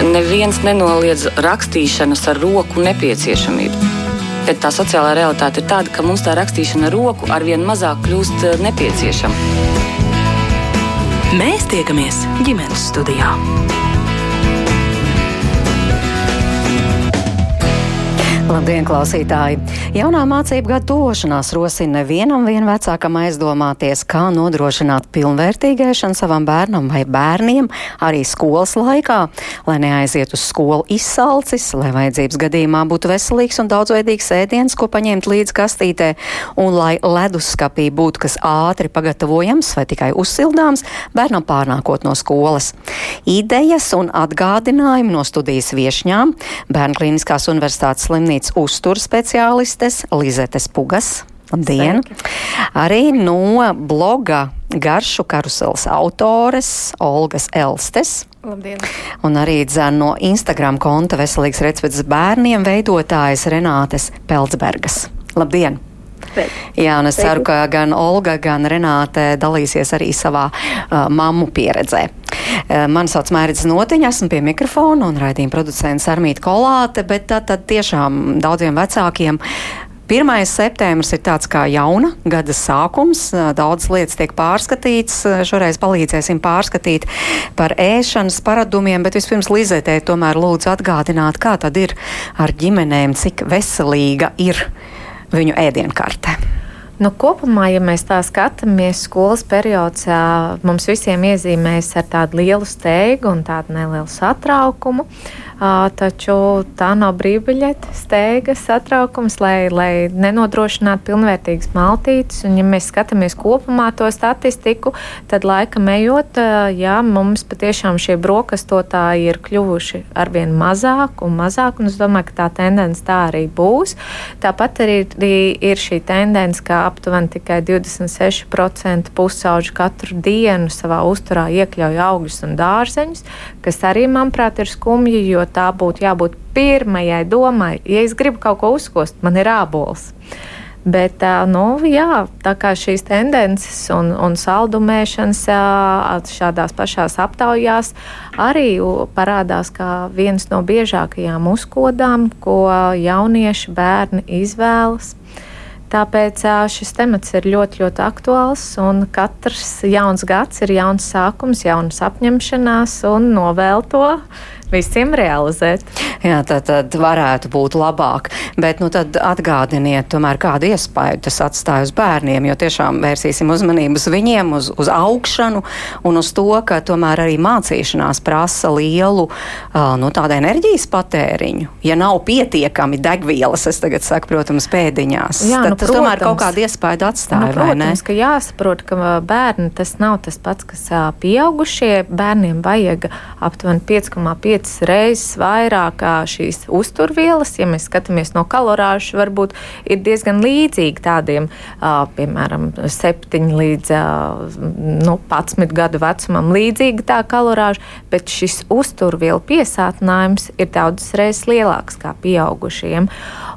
Neviens nenoliedz rakstīšanas ar roku nepieciešamību. Bet tā sociālā realitāte ir tāda, ka mums tā rakstīšana ar roku arvien mazāk kļūst eh, nepieciešama. Mēs tiekamies ģimenes studijā. Labdien, klausītāji! Jaunā mācību gada tuvošanās rosina nevienam vien vecākam aizdomāties, kā nodrošināt pilnvērtīgu ēšanu savam bērnam vai bērniem arī skolas laikā, lai neaiziet uz skolu izsalcis, lai vajadzības gadījumā būtu veselīgs un daudzveidīgs ēdiens, ko paņemt līdz kastītē, un lai leduskapī būtu kas ātri pagatavojams vai tikai uzsildāms bērnam pārnākot no skolas. Idejas un atgādinājumi no studijas viešņām Bērnu klīniskās universitātes slimnīcas slimnīcas uzturu speciālistes Lizetes Pugas. Labdien! Sveiki. Arī no bloga Garšu karusels autores Olgas Elstes. Labdien. Un arī dzēn no Instagram konta Veselīgs recepts bērniem veidotājas Renātes Peldsbergas. Labdien! Jā, un es ceru, ka gan Olga, gan Renāte dalīsies arī savā uh, mammu pieredzē. Uh, mani sauc Mērķis Notiņa, esmu pie mikrofona un raidījuma producents Armīta Kolāte, bet tad, tad tiešām daudziem vecākiem 1. septembris ir tāds kā jauna gada sākums. Daudzas lietas tiek pārskatītas. Šoreiz palīdzēsim pārskatīt par ēšanas paradumiem, bet vispirms Lizetē tomēr lūdzu atgādināt, kā tad ir ar ģimenēm, cik veselīga ir viņu ēdienkarte? Nu, kopumā, ja mēs tā skatāmies, skolas periods mums visiem iezīmēs ar tādu lielu steigu un tādu nelielu satraukumu. Uh, taču tā nav brīvbiļete, steigas satraukums, lai, lai nenodrošinātu pilnvērtīgas maltītes. Un, ja mēs skatāmies kopumā to statistiku, tad laikam ejot, jā, mums patiešām šie brokastotāji ir kļuvuši arvien mazāk un mazāk, un es domāju, ka tā tendence tā arī būs. Tāpat arī ir šī tendence, ka aptuveni tikai 26% pusauģi katru dienu savā uzturā iekļauj augļus un dārzeņus, kas arī, manuprāt, ir skumji, jo tā būtu jābūt pirmajai domai. Ja es gribu kaut ko uzkost, man ir ābols. Bet nu, jā, tā kā šīs tendences un, un saldumēšanas šādās pašās aptaujās arī parādās kā viens no biežākajām uzkodām, ko jaunieši bērni izvēlas. Tāpēc šis temats ir ļoti, ļoti aktuāls, katrs jauns gads ir jauns sākums, jaunas apņemšanās, un novēl to visiem realizēt. Jā, tad, tad varētu būt labāk. Bet nu, tad atgādiniet, tomēr, kādu iespēju tas atstāja uz bērniem, jo tiešām vērsīsim uzmanību uz viņiem, uz, uz augšanu un uz to, ka tomēr arī mācīšanās prasa lielu uh, nu, tādu enerģijas patēriņu. Ja nav pietiekami degvielas, es tagad saku, protams, pēdiņās, Jā, tad nu, tas protams, tomēr kaut kādu iespēju atstāja. Nu, protams, ka jāsaprot, ka bērni tas nav tas pats, kas pieaugušie. Bērniem vajag aptuveni 5,5 piecas reizes vairāk šīs uzturvielas. Ja mēs skatāmies no kalorāžu, varbūt ir diezgan līdzīgi tādiem, piemēram, 7 līdz nu, 11 gadu vecumam līdzīga tā kalorāža, bet šis uzturvielu piesātinājums ir daudzas reizes lielāks kā pieaugušiem.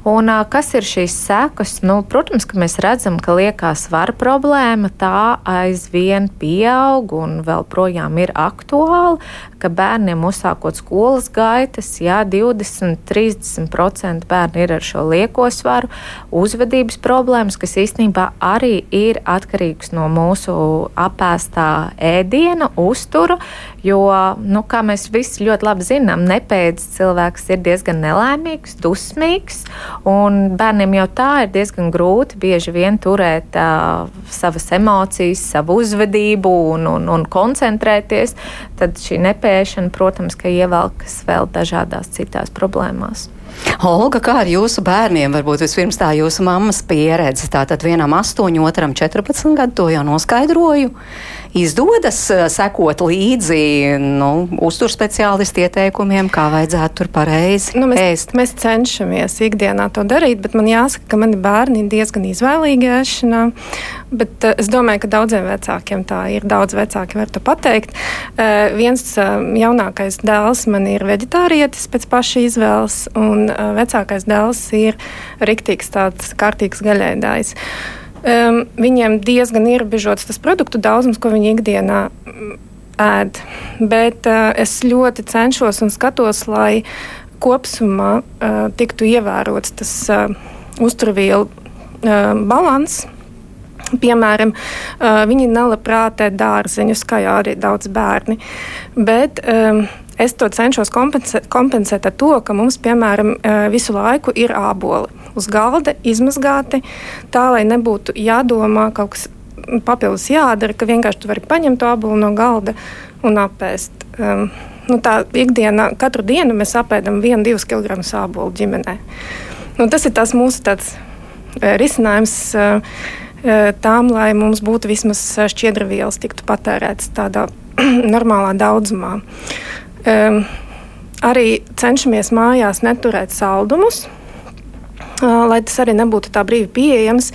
Un, kas ir šīs sekas? Nu, protams, ka mēs redzam, ka liekās svara problēma tā aizvien pieaug un vēl projām ir aktuāla, ka bērniem uzsākot skolu skolas gaitas, jā, 20-30% bērni ir ar šo lieko svaru, uzvedības problēmas, kas īstenībā arī ir atkarīgs no mūsu apēstā ēdiena, uztura, jo, nu, kā mēs visi ļoti labi zinām, nepēdz cilvēks ir diezgan nelaimīgs, dusmīgs, bērniem jau tā ir diezgan grūti bieži vien turēt uh, savas emocijas, savu uzvedību un, un, un koncentrēties, tad šī nepēšana, protams, ievelkas vēl dažādās citās problēmās. Olga, kā ar jūsu bērniem? Varbūt vispirms tā jūsu mammas pieredze. Tātad vienam 8, otram 14 gadu to jau noskaidroju izdodas eh, sekot līdzi nu, uzturspeciālistu ieteikumiem, kā vajadzētu tur pareizi nu, mēs, ēst? Mēs cenšamies ikdienā to darīt, bet man jāsaka, ka mani bērni ir diezgan izvēlīgi ēšanā. Bet uh, es domāju, ka daudziem vecākiem tā ir. Daudz vecāki var to pateikt. Uh, viens uh, jaunākais dēls man ir veģetārietis pēc paša izvēles, un uh, vecākais dēls ir riktīgs tāds kārtīgs gaļēdājs. Uh, Um, viņiem diezgan ierobežots tas produktu daudzums, ko viņi ikdienā ēd. Bet uh, es ļoti cenšos un skatos, lai kopumā uh, tiktu ievērots tas uh, uzturvielu uh, balanss. Piemēram, uh, viņi nelabprāt ēd dārzeņus, kā jau arī daudz bērni. Bet um, es to cenšos kompensēt, kompensēt ar to, ka mums, piemēram, uh, visu laiku ir āboli uz galda, izmazgāti, tā lai nebūtu jādomā kaut kas papildus jādara, ka vienkārši tu vari paņemt to abulu no galda un apēst. Um, nu, tā ikdienā, katru dienu mēs apēdam 1-2 kg sābolu ģimenē. Nu, tas ir tas mūsu tāds, uh, risinājums. Uh, Tām, lai mums būtu vismaz šķiedra vielas, tiktu patērētas tādā normālā daudzumā. Um, arī cenšamies mājās neturēt saldumus, lai tas arī nebūtu tā brīvi pieejams.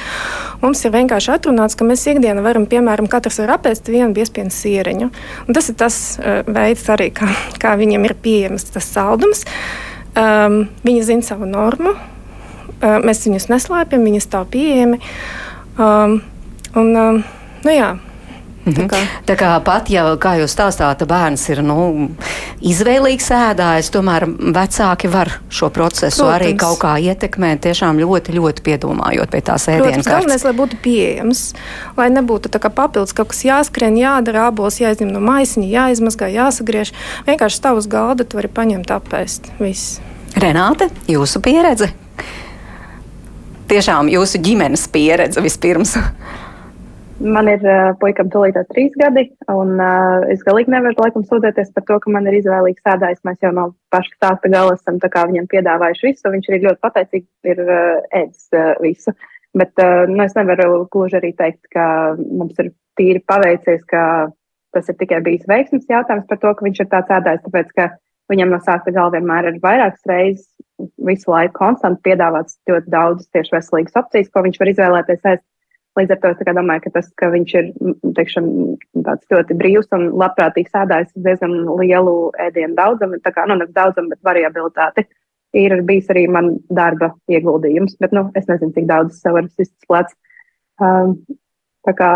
Mums ir vienkārši atrunāts, ka mēs ikdienā varam, piemēram, katrs var apēst vienu piespiedu sieriņu. Un tas ir tas uh, veids, arī, kā, kā viņam ir pieejams tas saldums. Um, viņi zina savu normu, uh, mēs viņus neslēpjam, viņi stāv pieejami. Um, un, um, nu jā, Tā kā. Tā kā pat, ja, kā jūs stāstāt, bērns ir nu, izvēlīgs ēdājs, tomēr vecāki var šo procesu Protams. arī kaut kā ietekmēt, tiešām ļoti, ļoti piedomājot pie tās ēdienas. Galvenais, lai būtu pieejams, lai nebūtu tā kā papildus kaut kas jāskrien, jādara, abos jāizņem no maisiņa, jāizmazgā, jāsagriež. Vienkārši stāv uz galda, tu vari paņemt apēst. Viss. Renāte, jūsu pieredze? Tiešām jūsu ģimenes pieredze vispirms. Man ir uh, puikam tūlītā trīs gadi, un uh, es galīgi nevaru laikam sūdzēties par to, ka man ir izvēlīgs sēdājs. Mēs jau no paša stāsta gala esam viņam piedāvājuši visu. Viņš arī ļoti pateicīgi ir uh, ēdis uh, visu. Bet uh, nu, es nevaru gluži arī teikt, ka mums ir tīri paveicies, ka tas ir tikai bijis veiksmes jautājums par to, ka viņš ir tāds ēdājs, tāpēc ka viņam no sākta gala vienmēr ir vairākas reizes visu laiku konstanti piedāvāts ļoti daudz tieši veselīgas opcijas, ko viņš var izvēlēties ēst. Līdz ar to es domāju, ka tas, ka viņš ir teikšam, ļoti brīvs un labprātīgs ēdājs diezgan lielu ēdienu daudzumu, tā kā nu, nevis daudzumu, bet variabilitāti, ir bijis arī man darba ieguldījums. Bet nu, es nezinu, cik daudz es varu izslēgt. Um, kā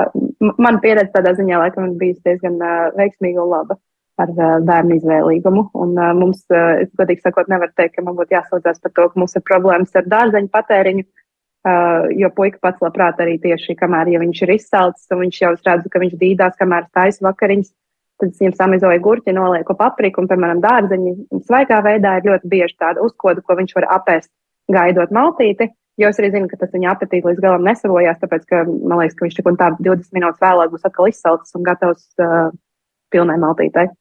man pieredze tādā ziņā laikam ir bijusi diezgan uh, veiksmīga un laba ar uh, bērnu izvēlīgumu. Un uh, mums, uh, es godīgi sakot, nevar teikt, ka man būtu jāsaudzās par to, ka mums ir problēmas ar dārzeņu patēriņu. Uh, Uh, jo puika pats labprāt arī tieši, kamēr ja viņš ir izsalcis un viņš jau redz, ka viņš dīdās, kamēr taisa vakariņas, tad es viņam samizoju gurķi, nolieku papriku un, piemēram, dārzeņi svaigā veidā ir ļoti bieži tāda uzkoda, ko viņš var apēst gaidot maltīti. Jo es arī zinu, ka tas viņa apetīti līdz galam nesavojās, tāpēc, ka man liekas, ka viņš tik un tā 20 minūtes vēlāk būs atkal izsalcis un gatavs uh, pilnai maltītei.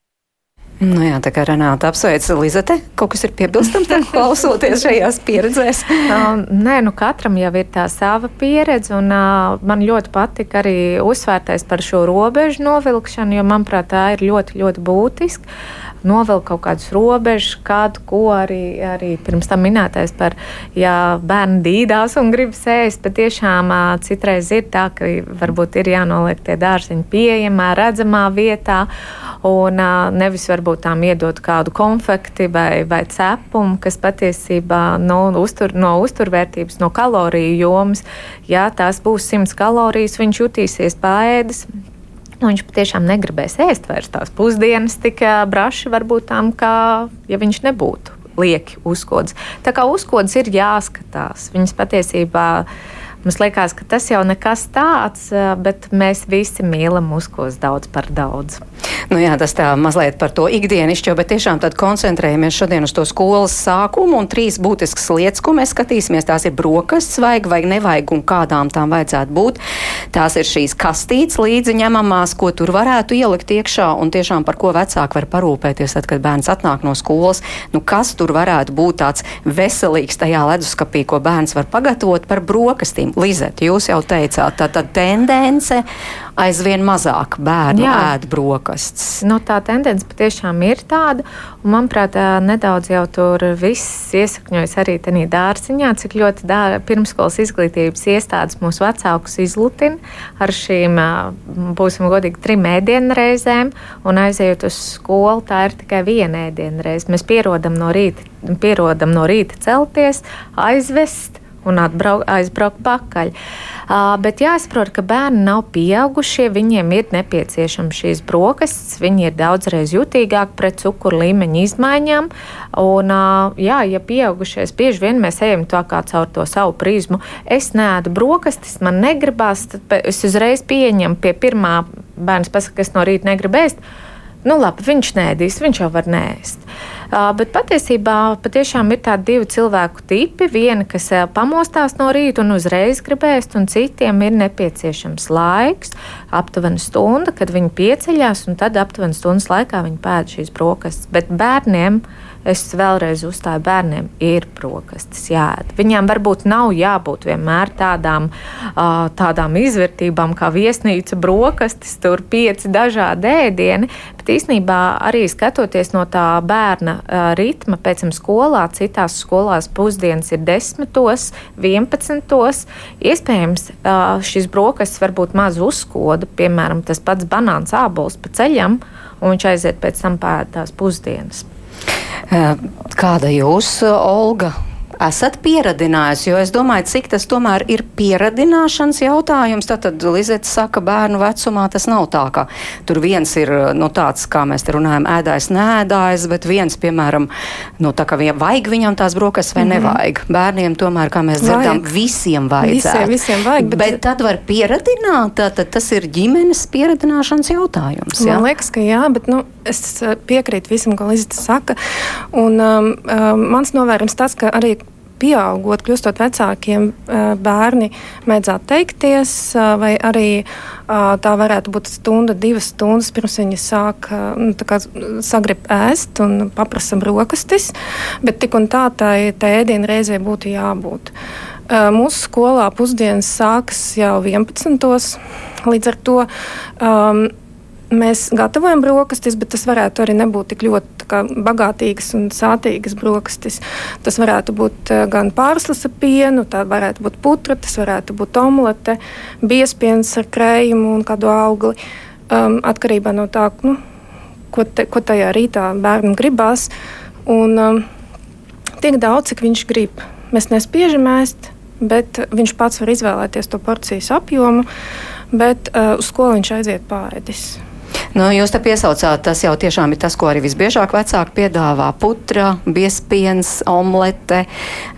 Nu jā, tā kā Renāta apsveic Lizete, kaut kas ir piebilstams, klausoties šajās pieredzēs. uh, nē, nu katram jau ir tā sava pieredze, un uh, man ļoti patika arī uzsvērtais par šo robežu novilkšanu, jo, manuprāt, tā ir ļoti, ļoti būtiska novelk kaut kādas robežas, kādu ko arī, arī pirms tam minētais par, ja bērni dīdās un grib sēst, bet tiešām citreiz ir tā, ka varbūt ir jānoliek tie dārziņi pieejamā, redzamā vietā, un nevis varbūt tām iedot kādu konfekti vai, vai cepumu, kas patiesībā no, uztur, no uzturvērtības, no kaloriju jomas, ja tās būs 100 kalorijas, viņš jutīsies pāēdis nu, viņš patiešām negribēs ēst vairs tās pusdienas tik braši, varbūt tām, kā ja viņš nebūtu lieki uzkodas. Tā kā uzkodas ir jāskatās, viņas patiesībā ir Mums liekas, ka tas jau nekas tāds, bet mēs visi mīlam uzkos daudz par daudz. Nu jā, tas tā mazliet par to ikdienišķo, bet tiešām tad koncentrējamies šodien uz to skolas sākumu un trīs būtiskas lietas, ko mēs skatīsimies. Tās ir brokastis, vajag vai nevajag un kādām tām vajadzētu būt. Tās ir šīs kastītes līdzi ņemamās, ko tur varētu ielikt iekšā un tiešām par ko vecāki var parūpēties, tad, kad bērns atnāk no skolas. Nu, kas tur varētu būt tāds veselīgs tajā leduskapī, ko bērns var pagatavot par brokastīm? Lizet, jūs jau teicāt, tā tad tendence aizvien mazāk bērnu Jā. ēd brokastis. Nu, tā tendence patiešām ir tāda, un manuprāt, nedaudz jau tur viss iesakņojas arī tajā dārziņā, cik ļoti dā, pirmskolas izglītības iestādes mūsu vecākus izlutina ar šīm, būsim godīgi, trim ēdienreizēm, un aizejot uz skolu, tā ir tikai viena ēdienreize. Mēs pierodam no rīta, pierodam no rīta celties, aizvest un atbrauk, aizbraukt pakaļ. Uh, bet jāsaprot, ka bērni nav pieaugušie, viņiem ir nepieciešams šīs brokastis, viņi ir daudzreiz jutīgāki pret cukuru līmeņa izmaiņām. Un, uh, jā, ja pieaugušies, bieži vien mēs ejam tā kā caur to savu prizmu. Es neēdu brokastis, man negribās, tad es uzreiz pieņemu pie pirmā pasaka, kas no rīta negrib ēst. Nu, labi, viņš nēdīs, viņš jau var nēst. Uh, bet patiesībā patiešām ir tādi divi cilvēku tipi. Viena, kas pamostās no rīta un uzreiz grib ēst, un citiem ir nepieciešams laiks, aptuveni stunda, kad viņi pieceļās, un tad aptuveni stundas laikā viņi pēd šīs brokastis. Bet bērniem uh, es vēlreiz uzstāju, bērniem ir brokastis jāēd. Viņām varbūt nav jābūt vienmēr tādām, tādām izvērtībām kā viesnīca brokastis, tur pieci dažādi ēdieni, bet īstenībā arī skatoties no tā bērna ritma pēc tam skolā, citās skolās pusdienas ir desmitos, vienpadsmitos, iespējams šis brokastis varbūt maz uzskoda, piemēram, tas pats banāns ābols pa ceļam, un viņš aiziet pēc tam pēdās pusdienas. Kāda jūs, Olga? esat pieradinājusi? Jo es domāju, cik tas tomēr ir pieradināšanas jautājums. Tad, Lizets saka, bērnu vecumā tas nav tā, ka tur viens ir nu, tāds, kā mēs te runājam, ēdājs, nēdājs, bet viens, piemēram, nu, tā kā vien, vajag viņam tās brokas vai mm -hmm. nevajag. Bērniem tomēr, kā mēs dzirdam, visiem vajadzētu. Visiem, visiem vajag. Bet, bet tad var pieradināt, tad tas ir ģimenes pieradināšanas jautājums. Jā? Man liekas, ka jā, bet nu, es piekrītu visam, ko Lizets saka. Un, um, um, mans novērums tas, ka arī pieaugot, kļūstot vecākiem, bērni mēdz atteikties, vai arī tā varētu būt stunda, divas stundas pirms viņi sāk nu, sagrib ēst un paprasa brokastis, bet tik un tā tai ēdienu reizē būtu jābūt. Mūsu skolā pusdienas sākas jau 11. Līdz ar to um, mēs gatavojam brokastis, bet tas varētu arī nebūt tik ļoti kā, bagātīgas un sātīgas brokastis. Tas varētu būt uh, gan pārslas ar pienu, tā varētu būt putra, tas varētu būt omlete, biespiens ar krējumu un kādu augli. Um, atkarībā no tā, nu, ko, te, ko tajā rītā bērnam gribās. Un, um, tik daudz, cik viņš grib. Mēs nespiežam ēst, bet viņš pats var izvēlēties to porcijas apjomu, bet uh, uz skolu viņš aiziet pārēdis. Nu, jūs te piesaucāt, tas jau tiešām ir tas, ko arī visbiežāk vecāki piedāvā - putra, biespiens, omlete,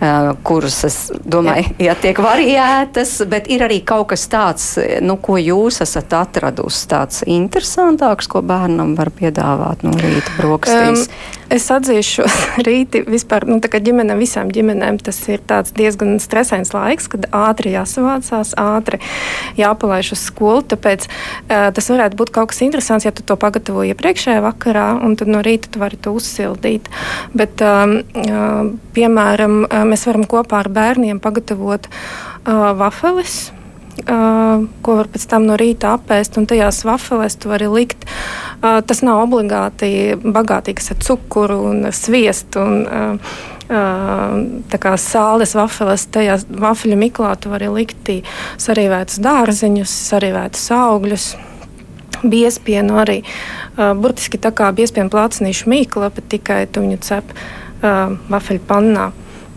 uh, kuras, es domāju, jā. Ja tiek variētas, bet ir arī kaut kas tāds, nu, ko jūs esat atradusi, tāds interesantāks, ko bērnam var piedāvāt no rīta brokastīs. Um, Es atzīšu, rīti vispār, nu, tā kā ģimene, visām ģimenēm tas ir diezgan stresains laiks, kad ātri jāsavācās, ātri jāpalaiž uz skolu. Tāpēc uh, tas varētu būt kaut kas interesants, ja tu to pagatavo iepriekšējā vakarā, un tad no rīta tu vari to uzsildīt. Bet, um, uh, piemēram, uh, mēs varam kopā ar bērniem pagatavot uh, vafeles Uh, ko var pēc tam no rīta apēst, un tajās vafelēs tu vari likt. Uh, tas nav obligāti bagātīgs ar cukuru un sviestu. Un, uh, Tā kā sāles vafeles, tajā vafeļu miklā tu vari likt sarīvētus dārzeņus, sarīvētus augļus, biespienu arī. Burtiski tā kā biespienu plācinīšu mīkla, bet tikai tu viņu cep vafeļu pannā.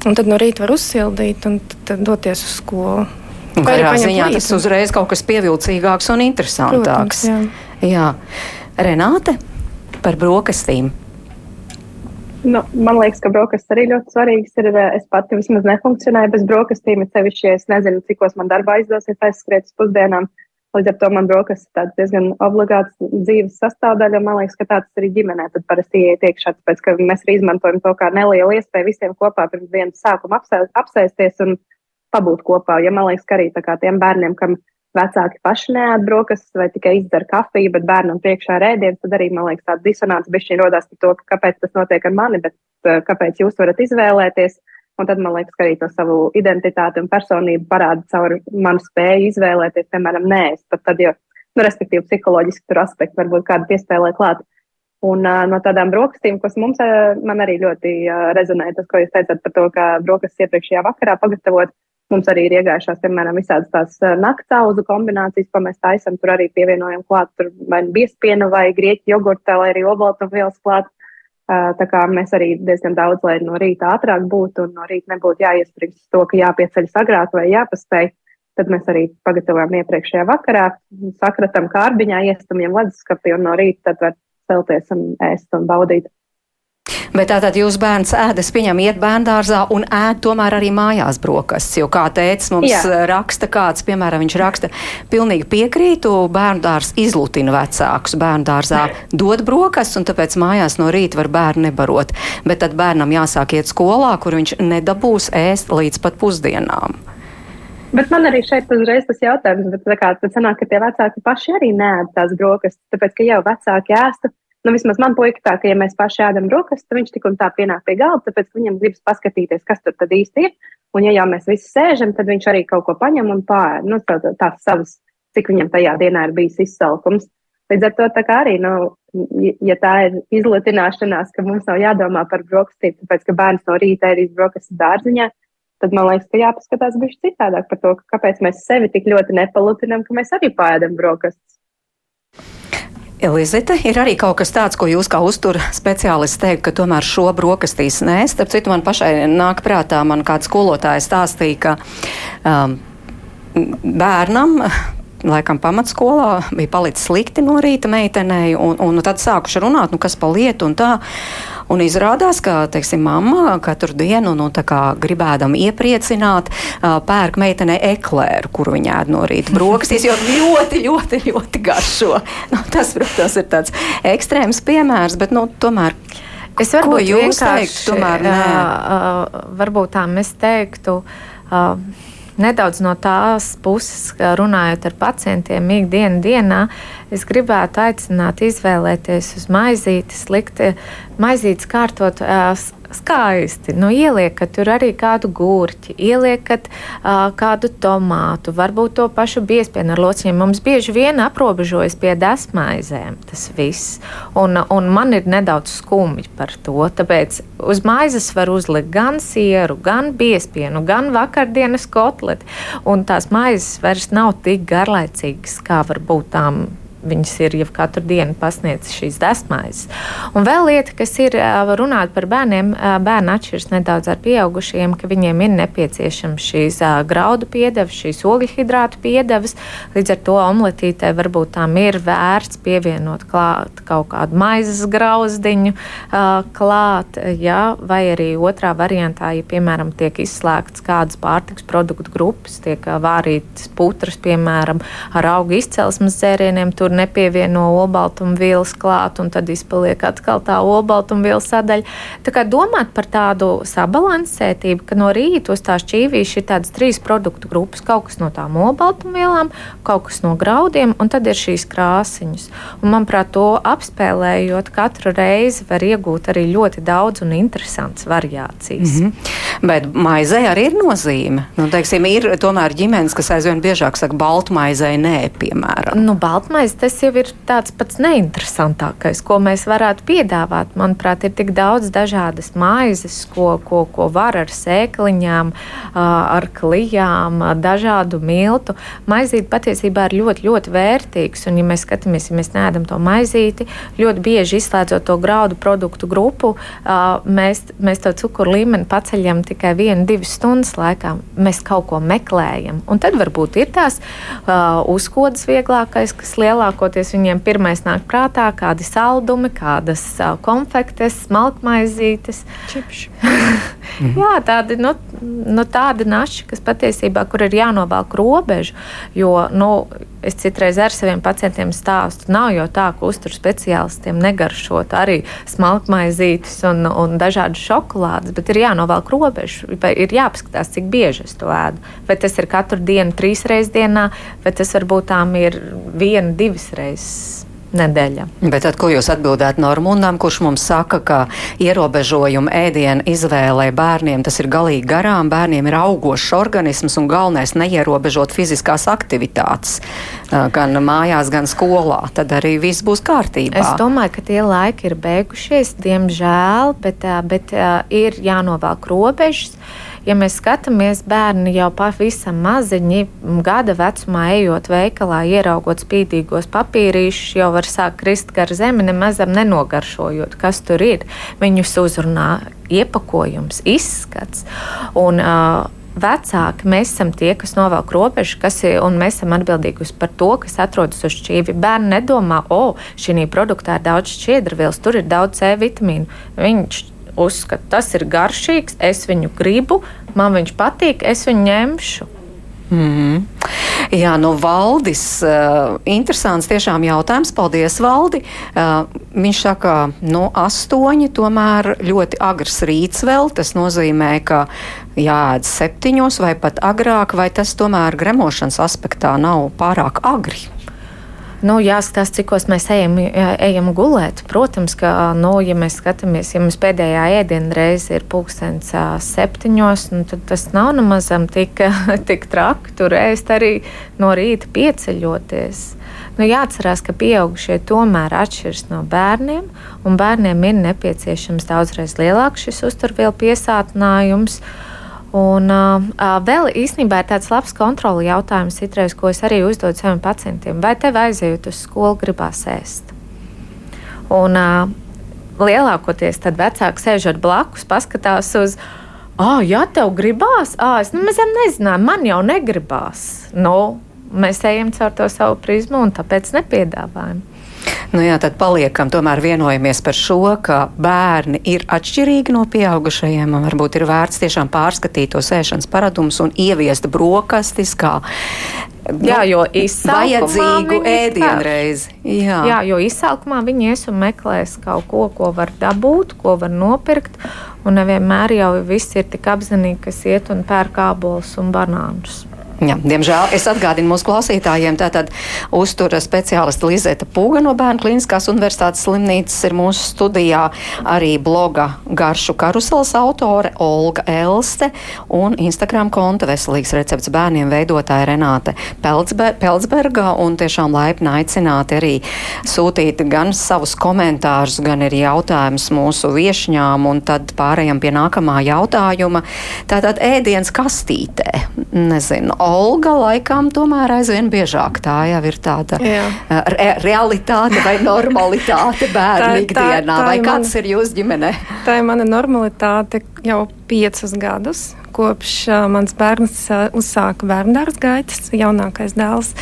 Un tad no rīta var uzsildīt un tad doties uz skolu. Un katrā ziņā tas uzreiz kaut kas pievilcīgāks un interesantāks. Protams, jā. jā. Renāte par brokastīm. Nu, man liekas, ka brokastis arī ļoti svarīgs. Ir, es pati vismaz nefunkcionēju bez brokastīm, it sevišķi, ja es nezinu, cikos man darbā izdosies aizskriet uz pusdienām. Līdz ar to man brokastis tāds diezgan obligāts dzīves sastāvdaļa, man liekas, ka tāds arī ģimenē. Tad parasti ieiet iekšā, tāpēc, ka mēs arī izmantojam to kā nelielu iespēju visiem kopā pirms dienas sākuma apsēsties un pabūt kopā. Ja man liekas, ka arī tiem bērniem, kam vecāki paši neēd brokastis vai tikai izdzer kafiju, bet bērnam priekšā ir ēdiens, tad arī man liekas, tāda disonance bišķiņa rodās par to, ka kāpēc tas notiek ar mani, bet uh, kāpēc jūs varat izvēlēties. Un tad man liekas, ka arī to savu identitāti un personību parāda caur manu spēju izvēlēties, piemēram, nē, es pat tad, jo, nu, respektīvi, psiholoģiski tur aspekti varbūt kādu piespēlē klāt. Un uh, no tādām brokastīm, kas mums uh, arī ļoti uh, rezonē, tas, ko jūs teicāt par to, ka brokastis iepriekšējā vakarā pagatavot, Mums arī ir iegājušās, piemēram, visādas tās eh, nakts auzu kombinācijas, ko mēs taisam. Tur arī pievienojam klāt vai nu biespienu vai grieķu jogurtu, vai arī obaltumvielas klāt. Tā kā mēs arī diezgan daudz, lai no rīta ātrāk būtu un no rīta nebūtu jāiesprings to, ka jāpieceļas agrāk vai jāpaspēj, tad mēs arī pagatavojam iepriekšējā vakarā, sakratam kārbiņā, iestumjam leduskapī un no rīta tad var celties un ēst un baudīt. Bet tātad jūs bērns ēd, es pieņemu, iet bērndārzā un ēd tomēr arī mājās brokastis, jo kā teicis mums Jā. raksta kāds, piemēram, viņš raksta, pilnīgi piekrītu, bērndārs izlutina vecākus, bērndārzā dod brokastis un tāpēc mājās no rīta var bērnu nebarot. Bet tad bērnam jāsāk iet skolā, kur viņš nedabūs ēst līdz pat pusdienām. Bet man arī šeit uzreiz tas jautājums, bet tā kā tad sanāk, ka tie vecāki paši arī nē tās brokastis, tāpēc, ka jau vecāki ēstu Nu, vismaz man puika tā, ka, ja mēs paši ēdam brokastis, tad viņš tik un tā pienāk pie galda, tāpēc viņam gribas paskatīties, kas tur tad īsti ir. Un, ja jau mēs visi sēžam, tad viņš arī kaut ko paņem un pār, nu, tā, tā, tās savas, cik viņam tajā dienā ir bijis izsalkums. Līdz ar to tā kā arī, nu, ja tā ir izlutināšanās, ka mums nav jādomā par brokastīm, tāpēc, ka bērns no rīta ir izbrokastis dārziņā, tad man liekas, ka jāpaskatās bišķi citādāk par to, ka kāpēc mēs sevi tik ļoti nepalutinam, ka mēs arī pēdam brokastis. Elizete, ir arī kaut kas tāds, ko jūs kā uzturu speciālists teikt, ka tomēr šo brokastīs nē. Starp citu, man pašai nāk prātā, man kāds skolotājs stāstīja, ka um, bērnam laikam pamatskolā bija palicis slikti no rīta meitenei, un, un tad sākuši runāt, nu, kas pa lietu un tā. Un izrādās, ka, teiksim, mamma katru dienu, nu, tā kā gribēdam iepriecināt, pērk meitenei eklēru, kuru viņa ēd no rīta brokastīs, jo ļoti, ļoti, ļoti garšo. Nu, tas, protams, ir tāds ekstrēms piemērs, bet, nu, tomēr. Es varbūt jūs teiktu, tomēr nē. Uh, varbūt tā mēs teiktu. Uh, nedaudz no tās puses, runājot ar pacientiem ikdienas dienā, es gribētu aicināt izvēlēties uz maizītes, likt maizītes kārtot skaisti. Nu, ieliekat tur arī kādu gurķi, ieliekat uh, kādu tomātu, varbūt to pašu biespienu ar lociņiem. Mums bieži vien aprobežojas pie desmaizēm tas viss. Un, un man ir nedaudz skumji par to. Tāpēc uz maizes var uzlikt gan sieru, gan biespienu, gan vakardienas kotleti. Un tās maizes vairs nav tik garlaicīgas, kā varbūt tām viņas ir jau katru dienu pasniedzis šīs desmaizes. Un vēl lieta, kas ir runāt par bērniem, bērni atšķiras nedaudz ar pieaugušiem, ka viņiem ir nepieciešams šīs graudu piedevas, šīs ogļhidrātu piedevas. Līdz ar to omletītē varbūt tām ir vērts pievienot klāt kaut kādu maizes grauzdiņu klāt, ja, vai arī otrā variantā, ja piemēram tiek izslēgts kādas pārtiks produktu grupas, tiek vārītas putras, piemēram, ar augu izcelsmes dzērieniem. Tur tur nepievieno olbaltumvielas klāt, un tad izpaliek atkal tā olbaltumviela sadaļa. Tā kā domāt par tādu sabalansētību, ka no rīta uz tās čīvīša ir tādas trīs produktu grupas, kaut kas no tām olbaltumvielām, kaut kas no graudiem, un tad ir šīs krāsiņas. Un, manuprāt, to apspēlējot katru reizi var iegūt arī ļoti daudz un interesants variācijas. Mm -hmm. Bet maizei arī ir nozīme. Nu, teiksim, ir tomēr ģimenes, kas aizvien biežāk saka, baltmaizei nē, piemēram. Nu, baltmaize tas jau ir tāds pats neinteresantākais, ko mēs varētu piedāvāt. Manuprāt, ir tik daudz dažādas maizes, ko, ko, ko var ar sēkliņām, ar klijām, dažādu miltu. Maizīte patiesībā ir ļoti, ļoti vērtīgs. Un, ja mēs skatāmies, ja mēs neēdam to maizīti, ļoti bieži izslēdzot to graudu produktu grupu, mēs, mēs to cukuru līmeni paceļam tikai vienu, divas stundas laikā. Mēs kaut ko meklējam. Un tad varbūt ir tās uzkodas vieglākais, kas lielāk lielākoties viņiem pirmais nāk prātā kādi saldumi, kādas uh, konfektes, smalkmaizītes. Jā, tādi, nu, nu, tādi naši, kas patiesībā, kur ir jānovelk robežu, jo, nu, es citreiz ar saviem pacientiem stāstu, nav jau tā, ka uzturu speciālistiem negaršot arī smalkmaizītes un, un dažādas šokolādes, bet ir jānovelk robežu, vai ir jāpaskatās, cik bieži es to ēdu. Vai tas ir katru dienu, trīs reizes dienā, vai tas varbūt tām ir viena, divas reizes nedēļa. Bet tad, ko jūs atbildētu Normundam, kurš mums saka, ka ierobežojumu ēdienu izvēlē bērniem tas ir galīgi garām, bērniem ir augošs organisms un galvenais neierobežot fiziskās aktivitātes gan mājās, gan skolā, tad arī viss būs kārtībā. Es domāju, ka tie laiki ir beigušies, diemžēl, bet, bet ir jānovelk robežas ja mēs skatāmies bērni jau pavisam maziņi, gada vecumā ejot veikalā, ieraugot spīdīgos papīrīšus, jau var sākt krist gar zemi, nemazam nenogaršojot, kas tur ir. Viņus uzrunā iepakojums, izskats. Un, uh, vecāki, mēs esam tie, kas novelk robežu, kas ir, un mēs esam atbildīgi par to, kas atrodas uz šķīvi. Bērni nedomā, o, šī produktā ir daudz šķiedrvielas, tur ir daudz C vitamīnu. Viņš uzskata, tas ir garšīgs, es viņu gribu, man viņš patīk, es viņu ņemšu. Mm -hmm. Jā, nu, Valdis, uh, interesants tiešām jautājums. Paldies, Valdi. Uh, viņš saka, nu, astoņi, tomēr ļoti agrs rīts vēl. Tas nozīmē, ka jāēd septiņos vai pat agrāk, vai tas tomēr gremošanas aspektā nav pārāk agri? Nu, jāskatās, cikos mēs ejam, ejam gulēt. Protams, ka, nu, ja mēs skatāmies, ja mums pēdējā ēdiena reize ir pulkstenis septiņos, nu, tad tas nav nemaz tik, tik traki. Tur ēst arī no rīta pieceļoties. Nu, jāatcerās, ka pieaugušie tomēr atšķiras no bērniem, un bērniem ir nepieciešams daudzreiz lielāks šis uzturvielu piesātinājums. Uh, Un uh, vēl īstenībā ir tāds labs kontroli jautājums, citreiz, ko es arī uzdodu saviem pacientiem. Vai tev aizejot uz skolu, gribās ēst? Un uh, lielākoties tad vecāki sēžot blakus, paskatās uz, ah, ja tev gribās, ah, es nemaz nezināju, man jau negribās. Nu, mēs ejam caur to savu prizmu un tāpēc nepiedāvājam. Nu jā, tad paliekam, tomēr vienojamies par šo, ka bērni ir atšķirīgi no pieaugušajiem. Varbūt ir vērts tiešām pārskatīt tos ēšanas paradumus un ieviest brokastis kā nu, Jā, jo vajadzīgu ēdienreizi. Jā. Jā, jo izsalkumā viņi ies un meklēs kaut ko, ko var dabūt, ko var nopirkt. Un nevienmēr jau viss ir tik apzinīgi, kas iet un pērk ābolus un banānus. Jā, diemžēl es atgādinu mūsu klausītājiem, tātad uztura speciālista Lizeta Pūga no Bērnu klīniskās universitātes slimnīcas ir mūsu studijā, arī bloga Garšu karuseles autore Olga Elste un Instagram konta Veselīgs recepts bērniem veidotāja Renāte Peldzber Peldzberga un tiešām laipni aicināti arī sūtīt gan savus komentārus, gan arī jautājumus mūsu viešņām un tad pārējām pie nākamā jautājuma. Tātad ēdiens kastītē. Nezinu, Olga laikam tomēr aizvien biežāk tā jau ir tāda Jā. re realitāte vai normalitāte bērnu ikdienā. Vai kāds mana, ir jūsu ģimenē? Tā ir mana normalitāte jau piecus gadus. Kopš uh, mans bērns uh, uzsāka bērnu gaitas, jaunākais dēls.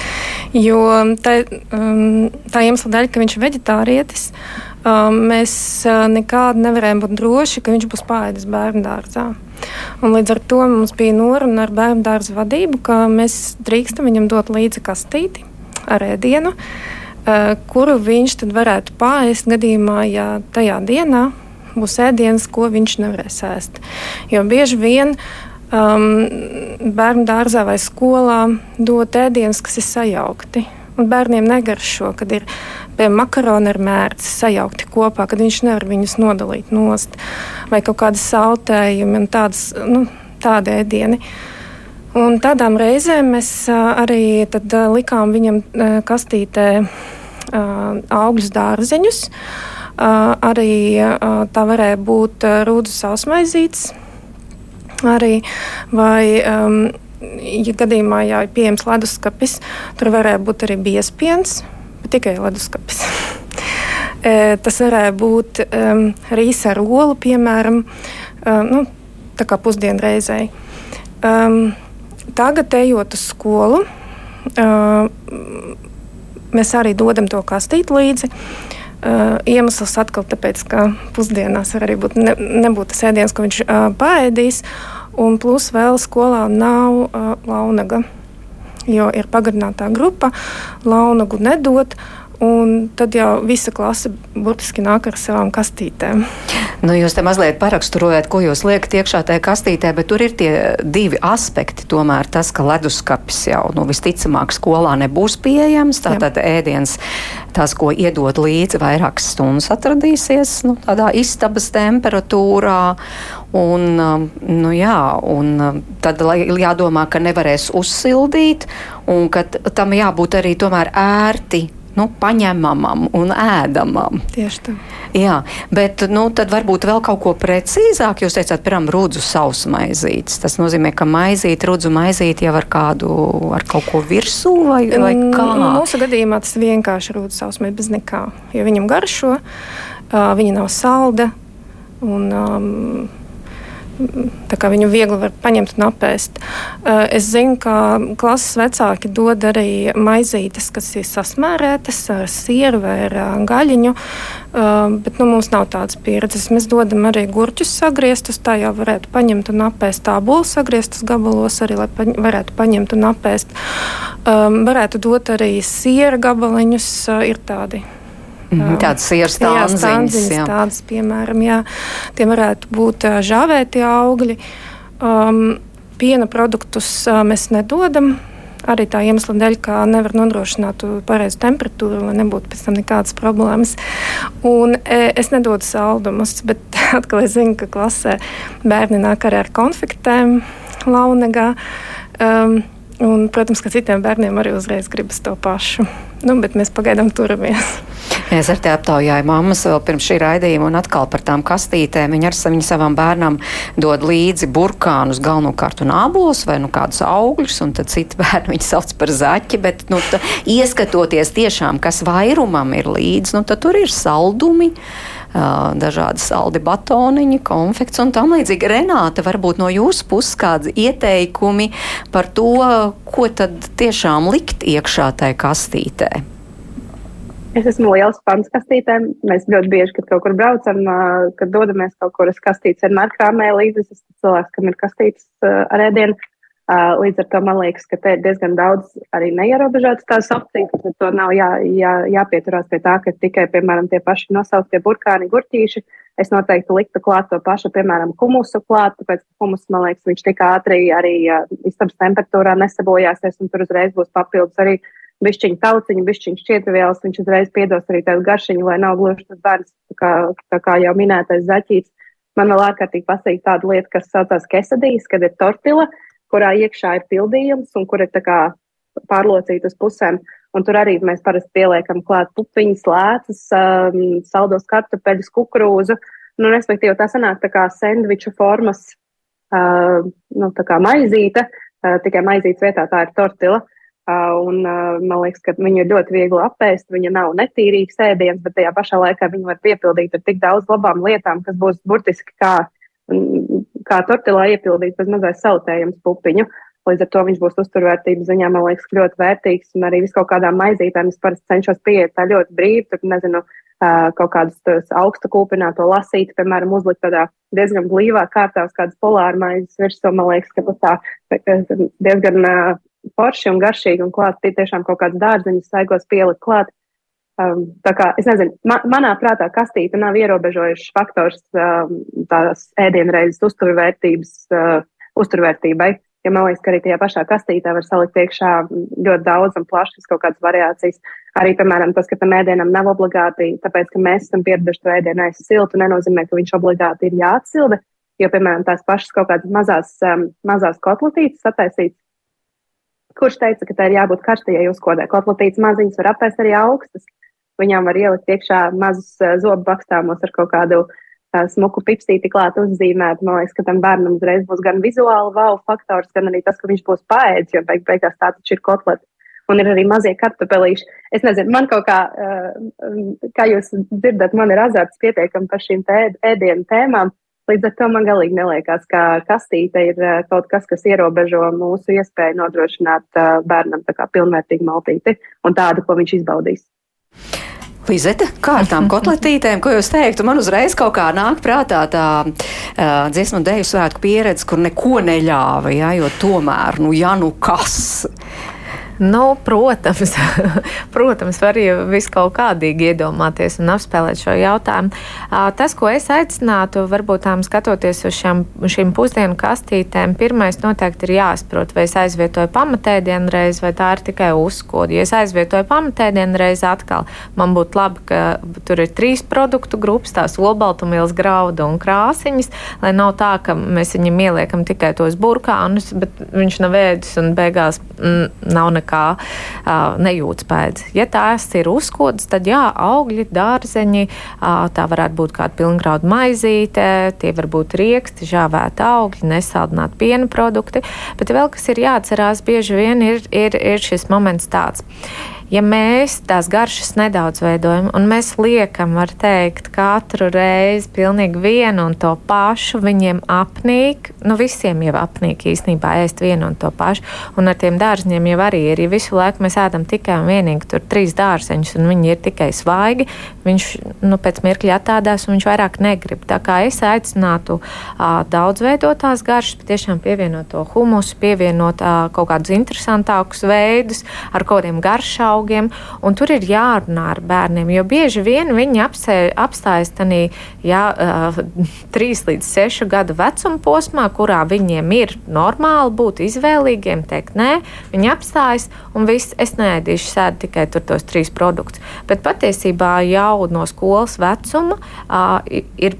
Jo tā, um, tā iemesla dēļ, ka viņš ir veģetārietis, um, mēs uh, nekādi nevarējām būt droši, ka viņš būs pāēdis bērnu dārzā. Un līdz ar to mums bija noruna ar bērnu dārza vadību, ka mēs drīkstam viņam dot līdzi kastīti ar ēdienu, uh, kuru viņš tad varētu pāriest gadījumā, ja tajā dienā būs ēdiens, ko viņš nevarēs ēst. Jo bieži vien um, bērnu dārzā vai skolā dot ēdienus, kas ir sajaukti. Un bērniem negaršo, kad ir piemēram, makaroni ar mērci sajaukti kopā, kad viņš nevar viņus nodalīt nost, vai kaut kādi saltējumi un tādas, nu, tādi ēdieni. Un tādām reizēm mēs arī tad, likām viņam kastītē augļus dārzeņus. Arī tā varēja būt rūdu sausmaizītes, arī vai um, ja gadījumā, ja ir pieejams leduskapis, tur varēja būt arī biespiens, tikai leduskapis. E, tas varēja būt um, rīsa ar olu, piemēram, um, nu, tā kā pusdienreizēji. Um, tagad, ejot uz skolu, um, mēs arī dodam to kastīti līdzi. Uh, iemesls atkal tāpēc, ka pusdienās var arī būt ne, nebūt tas ēdiens, ko viņš uh, paēdīs, un plus vēl skolā nav uh, launaga jo ir pagarinātā grupa, launagu nedod. Un tad jau visa klase burtiski nāk ar savām kastītēm. Nu, jūs te mazliet paraksturojat, ko jūs liekat iekšā tajā kastītē, bet tur ir tie divi aspekti. Tomēr tas, ka leduskapis jau nu, visticamāk skolā nebūs pieejams, tātad Jā. ēdiens, tās, ko iedod līdzi, vairākas stundas atradīsies nu, tādā istabas temperatūrā. Un, um, nu, jā, un um, tad jādomā, ka nevarēs uzsildīt, un ka tam jābūt arī tomēr ērti nu, paņemamam un ēdamam. Tieši tā. Jā, bet nu, tad varbūt vēl kaut ko precīzāk. Jūs teicāt, piemēram, rudzu sausu maizītes. Tas nozīmē, ka maizīte, rudzu maizīte jau ar kādu, ar kaut ko virsū vai, vai kā? Mūsu gadījumā tas vienkārši rudzu sausu maizīte bez nekā, jo viņam garšo, uh, viņa nav salda un um, viņu viegli var paņemt un apēst. Eh, es zinu, ka klases vecāki dod arī maizītes, kas ir sasmērētas ar sieru vai ar eh, gaļiņu, eh, bet nu, mums nav tādas pieredzes. Mēs dodam arī gurķus sagrieztus, tā jau varētu paņemt un apēst. Tā būs sagrieztas gabalos arī, lai paņ varētu paņemt un apēst. Varētu dot arī siera gabaliņus, ir tādi Mhm, tādas stāvziņas, jā. tādas, piemēram, jā, tie varētu būt žāvēti augļi. Um, piena produktus uh, mēs nedodam. Arī tā iemesla dēļ, ka nevar nodrošināt pareizu temperatūru, lai nebūtu pēc tam nekādas problēmas. Un, e, es nedodu saldumus, bet atkal es zinu, ka klasē bērni nāk arī ar konfektēm, launegā. Um, Un, protams, ka citiem bērniem arī uzreiz gribas to pašu. Nu, bet mēs pagaidām turamies. Es ar te aptaujāju mammas vēl pirms šī raidījuma un atkal par tām kastītēm. Viņa ar viņa savam bērnam dod līdzi burkānus, galvenokārt un ābolus vai nu kādus augļus, un tad citi bērni viņu sauc par zaķi, bet, nu, tā, ieskatoties tiešām, kas vairumam ir līdzi, nu, tad tur ir saldumi dažādi saldi batoniņi, konfekts un tam līdzīgi. Renāta, varbūt no jūsu puses kādi ieteikumi par to, ko tad tiešām likt iekšā tajā kastītē? Es esmu liels fans kastītēm. Mēs ļoti bieži, kad kaut kur braucam, kad dodamies kaut kur uz kastītes, vienmēr krāmē līdzi. Es esmu cilvēks, kam ir kastītes ar ēdienu. Uh, līdz ar to man liekas, ka te ir diezgan daudz arī neierobežotas tās opcijas, bet to nav jā, jā, jāpieturās pie tā, ka tikai, piemēram, tie paši nosauktie burkāni, gurķīši. Es noteikti liktu klāt to pašu, piemēram, humusu klāt, tāpēc, ka humus, man liekas, viņš tik ātri arī uh, istabas temperatūrā nesabojāsies, un tur uzreiz būs papildus arī bišķiņu tauciņu, bišķiņu šķietvielas, viņš uzreiz piedos arī tādu garšiņu, lai nav gluži tas bērns, tā kā, tā kā jau minētais zaķīts. Man vēl ārkārtīgi pasīk tāda lieta, kas saucās kesadijas, kad ir tortila. Uh, kurā iekšā ir pildījums un kur ir pārlocīta uz pusēm. Un tur arī mēs parasti pieliekam klāt pupiņas, lēcas, um, saldos kartupeļus, kukurūzu. Nu, respektīvi, tā sanāk tā kā sendviču formas, uh, nu, tā kā maizīte, uh, tikai maizītes vietā tā ir tortila. Uh, un uh, man liekas, ka viņu ir ļoti viegli apēst. Viņa nav netīrīgs ēdiens, bet tajā pašā laikā viņu var piepildīt ar tik daudz labām lietām, kas būs burtiski kā kā tortilā iepildīt bez mazais sautējums pupiņu. Līdz ar to viņš būs uzturvērtības ziņā, man liekas, ļoti vērtīgs. Un arī vis kaut kādām maizītēm es parasti cenšos pieiet tā ļoti brīvi. Tur, nezinu, kaut kādus augstu kūpināto lasīt, piemēram, uzlikt tādā diezgan blīvā kārtā uz kādas polāra maizes virsmu. Man liekas, ka tas tā diezgan forši un garšīgi un klāt tiešām kaut kādas dārzeņas saigos pielikt klāt. Um, tā kā es nezinu, man, manā prātā kastīte nav ierobežojušs faktors um, tās ēdienreizes uzturvērtības, uh, uzturvērtībai. Ja man liekas, ka arī tajā pašā kastītē var salikt iekšā ļoti daudz un plašas kaut kādas variācijas. Arī, piemēram, tas, ka tam ēdienam nav obligāti, tāpēc, ka mēs esam pieraduši to ēdienu aiz siltu, nenozīmē, ka viņš obligāti ir jāatsilda. Jo, piemēram, tās pašas kaut kādas mazās, um, mazās kotletītes sataisītas, kurš teica, ka tā ir jābūt karstajai uzkodē. Kotletītes maziņas var apēst arī augstas. Viņām var ielikt iekšā mazus uh, zobu bakstāmos ar kaut kādu uh, smuku pipsīti klāt uzzīmēt. Man liekas, ka tam bērnam uzreiz būs gan vizuāli wow faktors, gan arī tas, ka viņš būs paēdis, jo beig beigās tā taču ir kotleta. Un ir arī mazie kartupelīši. Es nezinu, man kaut kā, uh, kā jūs dzirdat, man ir azarts pietiekami par šīm ēdienu tēmām. Līdz ar to man galīgi neliekas, ka kastīte ir kaut kas, kas ierobežo mūsu iespēju nodrošināt bērnam tā kā pilnvērtīgu maltīti un tādu, ko viņš izbaudīs. Lizete, kā ar tām kotletītēm, ko jūs teiktu? Man uzreiz kaut kā nāk prātā tā uh, dziesmu un dēļu svētku pieredze, kur neko neļāva, ja, jo tomēr, nu, ja nu kas. Nu, protams, protams, var jau visu kaut kādīgi iedomāties un apspēlēt šo jautājumu. Tas, ko es aicinātu, varbūt tām skatoties uz šām, šīm pusdienu kastītēm, pirmais noteikti ir jāsaprot, vai es aizvietoju pamatēdienu reizi, vai tā ir tikai uzkoda. Ja es aizvietoju pamatēdienu reizi atkal, man būtu labi, ka tur ir trīs produktu grupas, tās olbaltumvielas, graudu un krāsiņas, lai nav tā, ka mēs viņam ieliekam tikai tos burkānus, bet viņš nav ēdis un beigās mm, nav nekā kā uh, nejūtas pēdas. Ja tās ir uzkodas, tad jā, augļi, dārzeņi, uh, tā varētu būt kāda pilngrauda maizīte, tie var būt rieksti, žāvēti augļi, nesaldināti piena produkti. Bet vēl kas ir jāatcerās, bieži vien ir, ir, ir šis moments tāds ja mēs tās garšas nedaudz veidojam, un mēs liekam, var teikt, katru reizi pilnīgi vienu un to pašu, viņiem apnīk, nu visiem jau apnīk īstenībā ēst vienu un to pašu, un ar tiem dārziņiem jau arī ir, ja visu laiku mēs ēdam tikai un vienīgi tur trīs dārzeņus, un viņi ir tikai svaigi, viņš, nu, pēc mirkļa attādās, un viņš vairāk negrib. Tā kā es aicinātu uh, daudz veidotās garšas, patiešām pievienot to humusu, pievienot uh, kaut kādus interesantākus veidus ar kaut kādiem garšām augiem, un tur ir jārunā ar bērniem, jo bieži vien viņi apsē, apstājas tādā jā, uh, 3 līdz 6 gadu vecuma posmā, kurā viņiem ir normāli būt izvēlīgiem, teikt, nē, viņi apstājas un viss, es neēdīšu sēdi tikai tur tos trīs produktus. Bet patiesībā jau no skolas vecuma uh, ir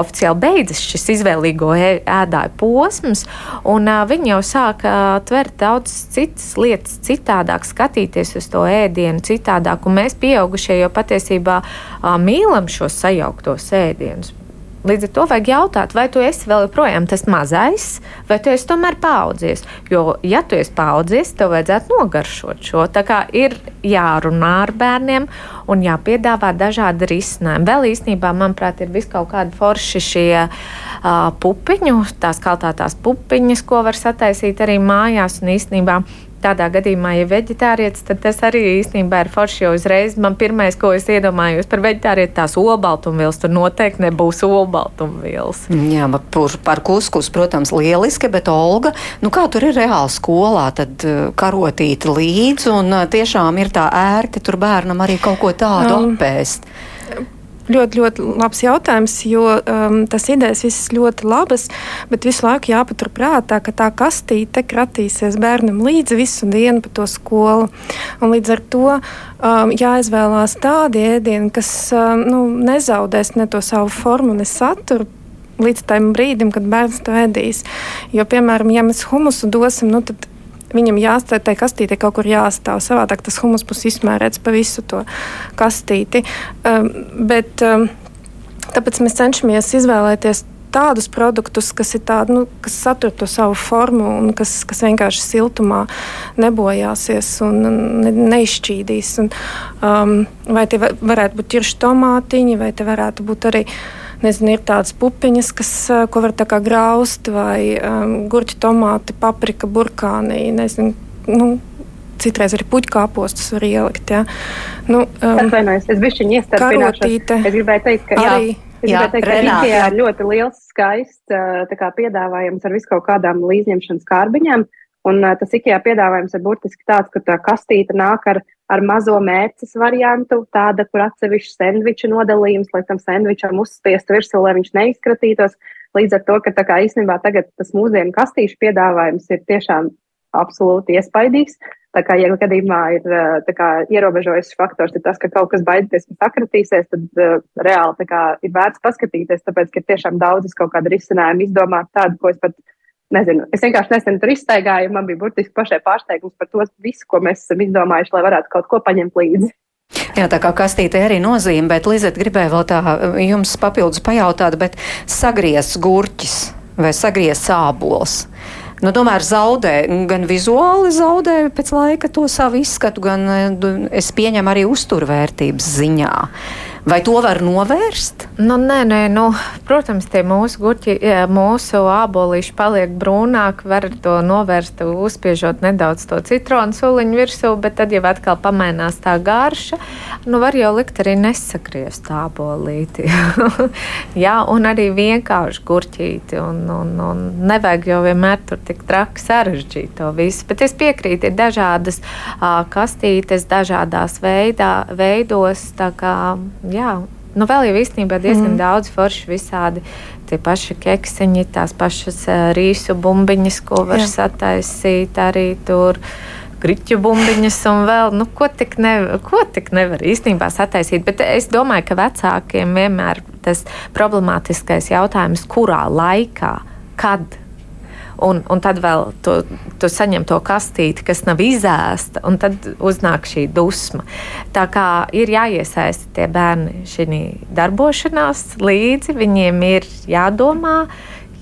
oficiāli beidzas šis izvēlīgo ēdāju posms, un uh, viņi jau sāk uh, tvert daudz citas lietas, citādāk skatīties uz to ēdienu, citādāk, un mēs pieaugušie jau patiesībā uh, mīlam šos sajauktos ēdienus. Līdz ar to vajag jautāt, vai tu esi vēl joprojām tas mazais, vai tu esi tomēr paudzies. Jo, ja tu esi paudzies, tev vajadzētu nogaršot šo. Tā kā ir jārunā ar bērniem un jāpiedāvā dažādi risinājumi. Vēl īstenībā, manuprāt, ir vis kaut kādi forši šie uh, pupiņu, tās kaltātās pupiņas, ko var sataisīt arī mājās. Un īstenībā tādā gadījumā, ja veģetārietis, tad tas arī īstenībā ir forši. Jo uzreiz man pirmais, ko es iedomājos par veģetārieti, tās olbaltumvielas, tur noteikti nebūs olbaltumvielas. Jā, par, par kuskus, protams, lieliski, bet Olga, nu kā tur ir reāli skolā, tad uh, karotīti līdzi un uh, tiešām ir tā ērti tur bērnam arī kaut ko tādu um, apēst. Ļoti, ļoti labs jautājums, jo um, tas idejas visas ļoti labas, bet visu laiku jāpaturprātā, ka tā kastīte kratīsies bērnam līdzi visu dienu pa to skolu. Un līdz ar to um, jāizvēlās tādi ēdieni, kas um, nu, nezaudēs ne to savu formu, ne saturu līdz tam brīdim, kad bērns to ēdīs. Jo, piemēram, ja mēs humusu dosim, nu, tad Viņam jāstāv tajā kastītē, kaut kur jāstāv. Savādāk tas humus būs izmērēts pa visu to kastīti. Um, bet, um, tāpēc mēs cenšamies izvēlēties tādus produktus, kas, tādi, nu, kas satur to savu formu un kas, kas vienkārši siltumā nebojāsies un ne, neizšķīdīs. Un, um, vai tie varētu būt tirši tomātiņi, vai tie varētu būt arī uh, nezinu, ir tādas pupiņas, kas, ko var tā kā graust, vai um, gurķi, tomāti, paprika, burkāni. Nezinu, nu, Citreiz arī puķkāpostus var ielikt. Ja. Nu, um, Atvainojos, es biju iestrādājis. Es gribēju teikt, ka arī. Es jā, gribēju teikt, ka Ikea ir ļoti liels, skaists kā, piedāvājums ar visu kaut kādām līdzņemšanas kārbiņām. Un tas IKEA piedāvājums ir burtiski tāds, ka tā kastīte nāk ar, ar mazo mērces variantu, tāda, kur atsevišķi sandviču nodalījums, lai tam sandvičam uzspiest virsū, lai viņš neizkratītos. Līdz ar to, ka tā kā īstenībā tagad tas mūsdienu kastīšu piedāvājums ir tiešām absolūti iespaidīgs. Tā kā, ja gadījumā ir kā, ierobežojis faktors, ir tas, ka kaut kas baidīties, ka sakratīsies, tad uh, reāli kā, ir vērts paskatīties, tāpēc, ka ir tiešām daudzas kaut kāda risinājuma izdomāt tādu, ko es pat nezinu, es vienkārši nesen tur izstaigāju, man bija burtiski pašai pārsteigums par to visu, ko mēs esam izdomājuši, lai varētu kaut ko paņemt līdzi. Jā, tā kā kastīte arī nozīme, bet Lizet gribēja vēl tā jums papildus pajautāt, bet sagriezts gurķis vai sagriezts ābols. Nu, tomēr zaudē, gan vizuāli zaudē pēc laika to savu izskatu, gan es pieņemu arī uzturvērtības ziņā. Vai to var novērst? Nu, nē, nē, nu, protams, tie mūsu gurķi, mūsu ābolīši paliek brūnāki. Var to novērst, uzspiežot nedaudz to citronu suliņu virsū, bet tad jau atkal pamainās tā garša. Nu, var jau likt arī nesagriezt ābolīti. Jā, un arī vienkārši gurķīti. Un, un, un nevajag jau vienmēr tur tik traki sarežģīt to visu. Bet es piekrītu, ir dažādas uh, kastītes, dažādās veidā, veidos. Kā, jā, nu vēl jau īstenībā diezgan mm. daudz forši visādi. Tie paši keksiņi, tās pašas rīsu bumbiņas, ko var jā. sataisīt arī tur. Kriķu bumbiņas un vēl, nu, ko tik, ne, ko tik nevar īstenībā sataisīt. Bet es domāju, ka vecākiem vienmēr tas problemātiskais jautājums, kurā laikā, kad un, un tad vēl tu, tu saņem to kastīti, kas nav izēsta, un tad uznāk šī dusma. Tā kā ir jāiesaista tie bērni šī darbošanās līdzi, viņiem ir jādomā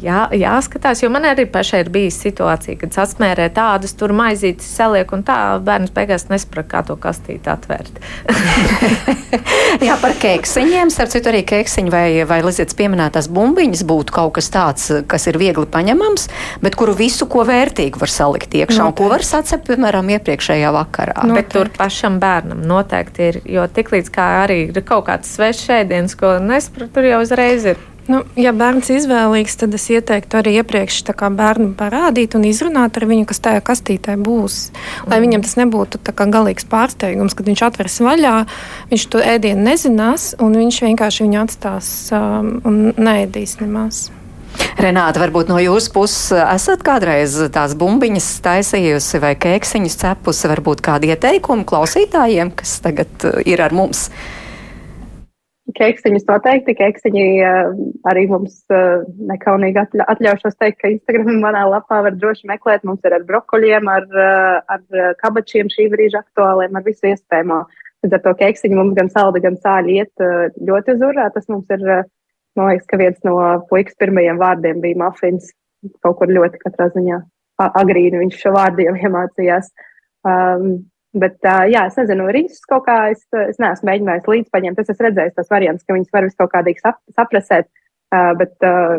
jā, jāskatās. Jo man arī pašai ir bijusi situācija, kad sasmērē tādas tur maizītes saliek, un tā bērns beigās nesaprot, kā to kastīti atvērt. jā, par keksiņiem. Starp citu, arī keksiņi vai, vai Lizets pieminētās bumbiņas būtu kaut kas tāds, kas ir viegli paņemams, bet kuru visu, ko vērtīgi var salikt iekšā, noteikti. un ko var sacept, piemēram, iepriekšējā vakarā. Noteikti. Bet tur pašam bērnam noteikti ir, jo tiklīdz kā arī ir kaut kāds svešs ēdiens, ko nesaprot, tur jau uzreiz ir Nu, ja bērns ir izvēlīgs, tad es ieteiktu arī iepriekš bērnu parādīt un izrunāt ar viņu, kas tajā kastītē būs. Lai mm. viņam tas nebūtu galīgs pārsteigums, kad viņš atveras vaļā, viņš to ēdienu nezinās, un viņš vienkārši viņu atstās um, un neēdīs nemaz. Renāta, varbūt no jūsu puses esat kādreiz tās bumbiņas taisījusi vai kēksiņus cepusi, varbūt kādi ieteikumi klausītājiem, kas tagad uh, ir ar mums? Keksiņus noteikti, keksiņi uh, arī mums uh, nekaunīgi atļa, atļaušos teikt, ka Instagram manā lapā var droši meklēt. Mums ir ar brokoļiem, ar, uh, ar kabačiem šī brīža aktuāliem, ar visu iespējamo. Līdz ar to keksiņu mums gan salda, gan sāļi iet ļoti uz urā. Tas mums ir, man liekas, ka viens no puikas pirmajiem vārdiem bija mafins. Kaut kur ļoti katrā ziņā agrīni viņš šo vārdiem iemācījās. Um, Bet, uh, jā, es nezinu, rīsus kaut kā es, es neesmu mēģinājis līdz paņemt. Es esmu redzējis tos variants, ka viņas var vis kaut kādīgi sap, saprasēt, uh, bet uh,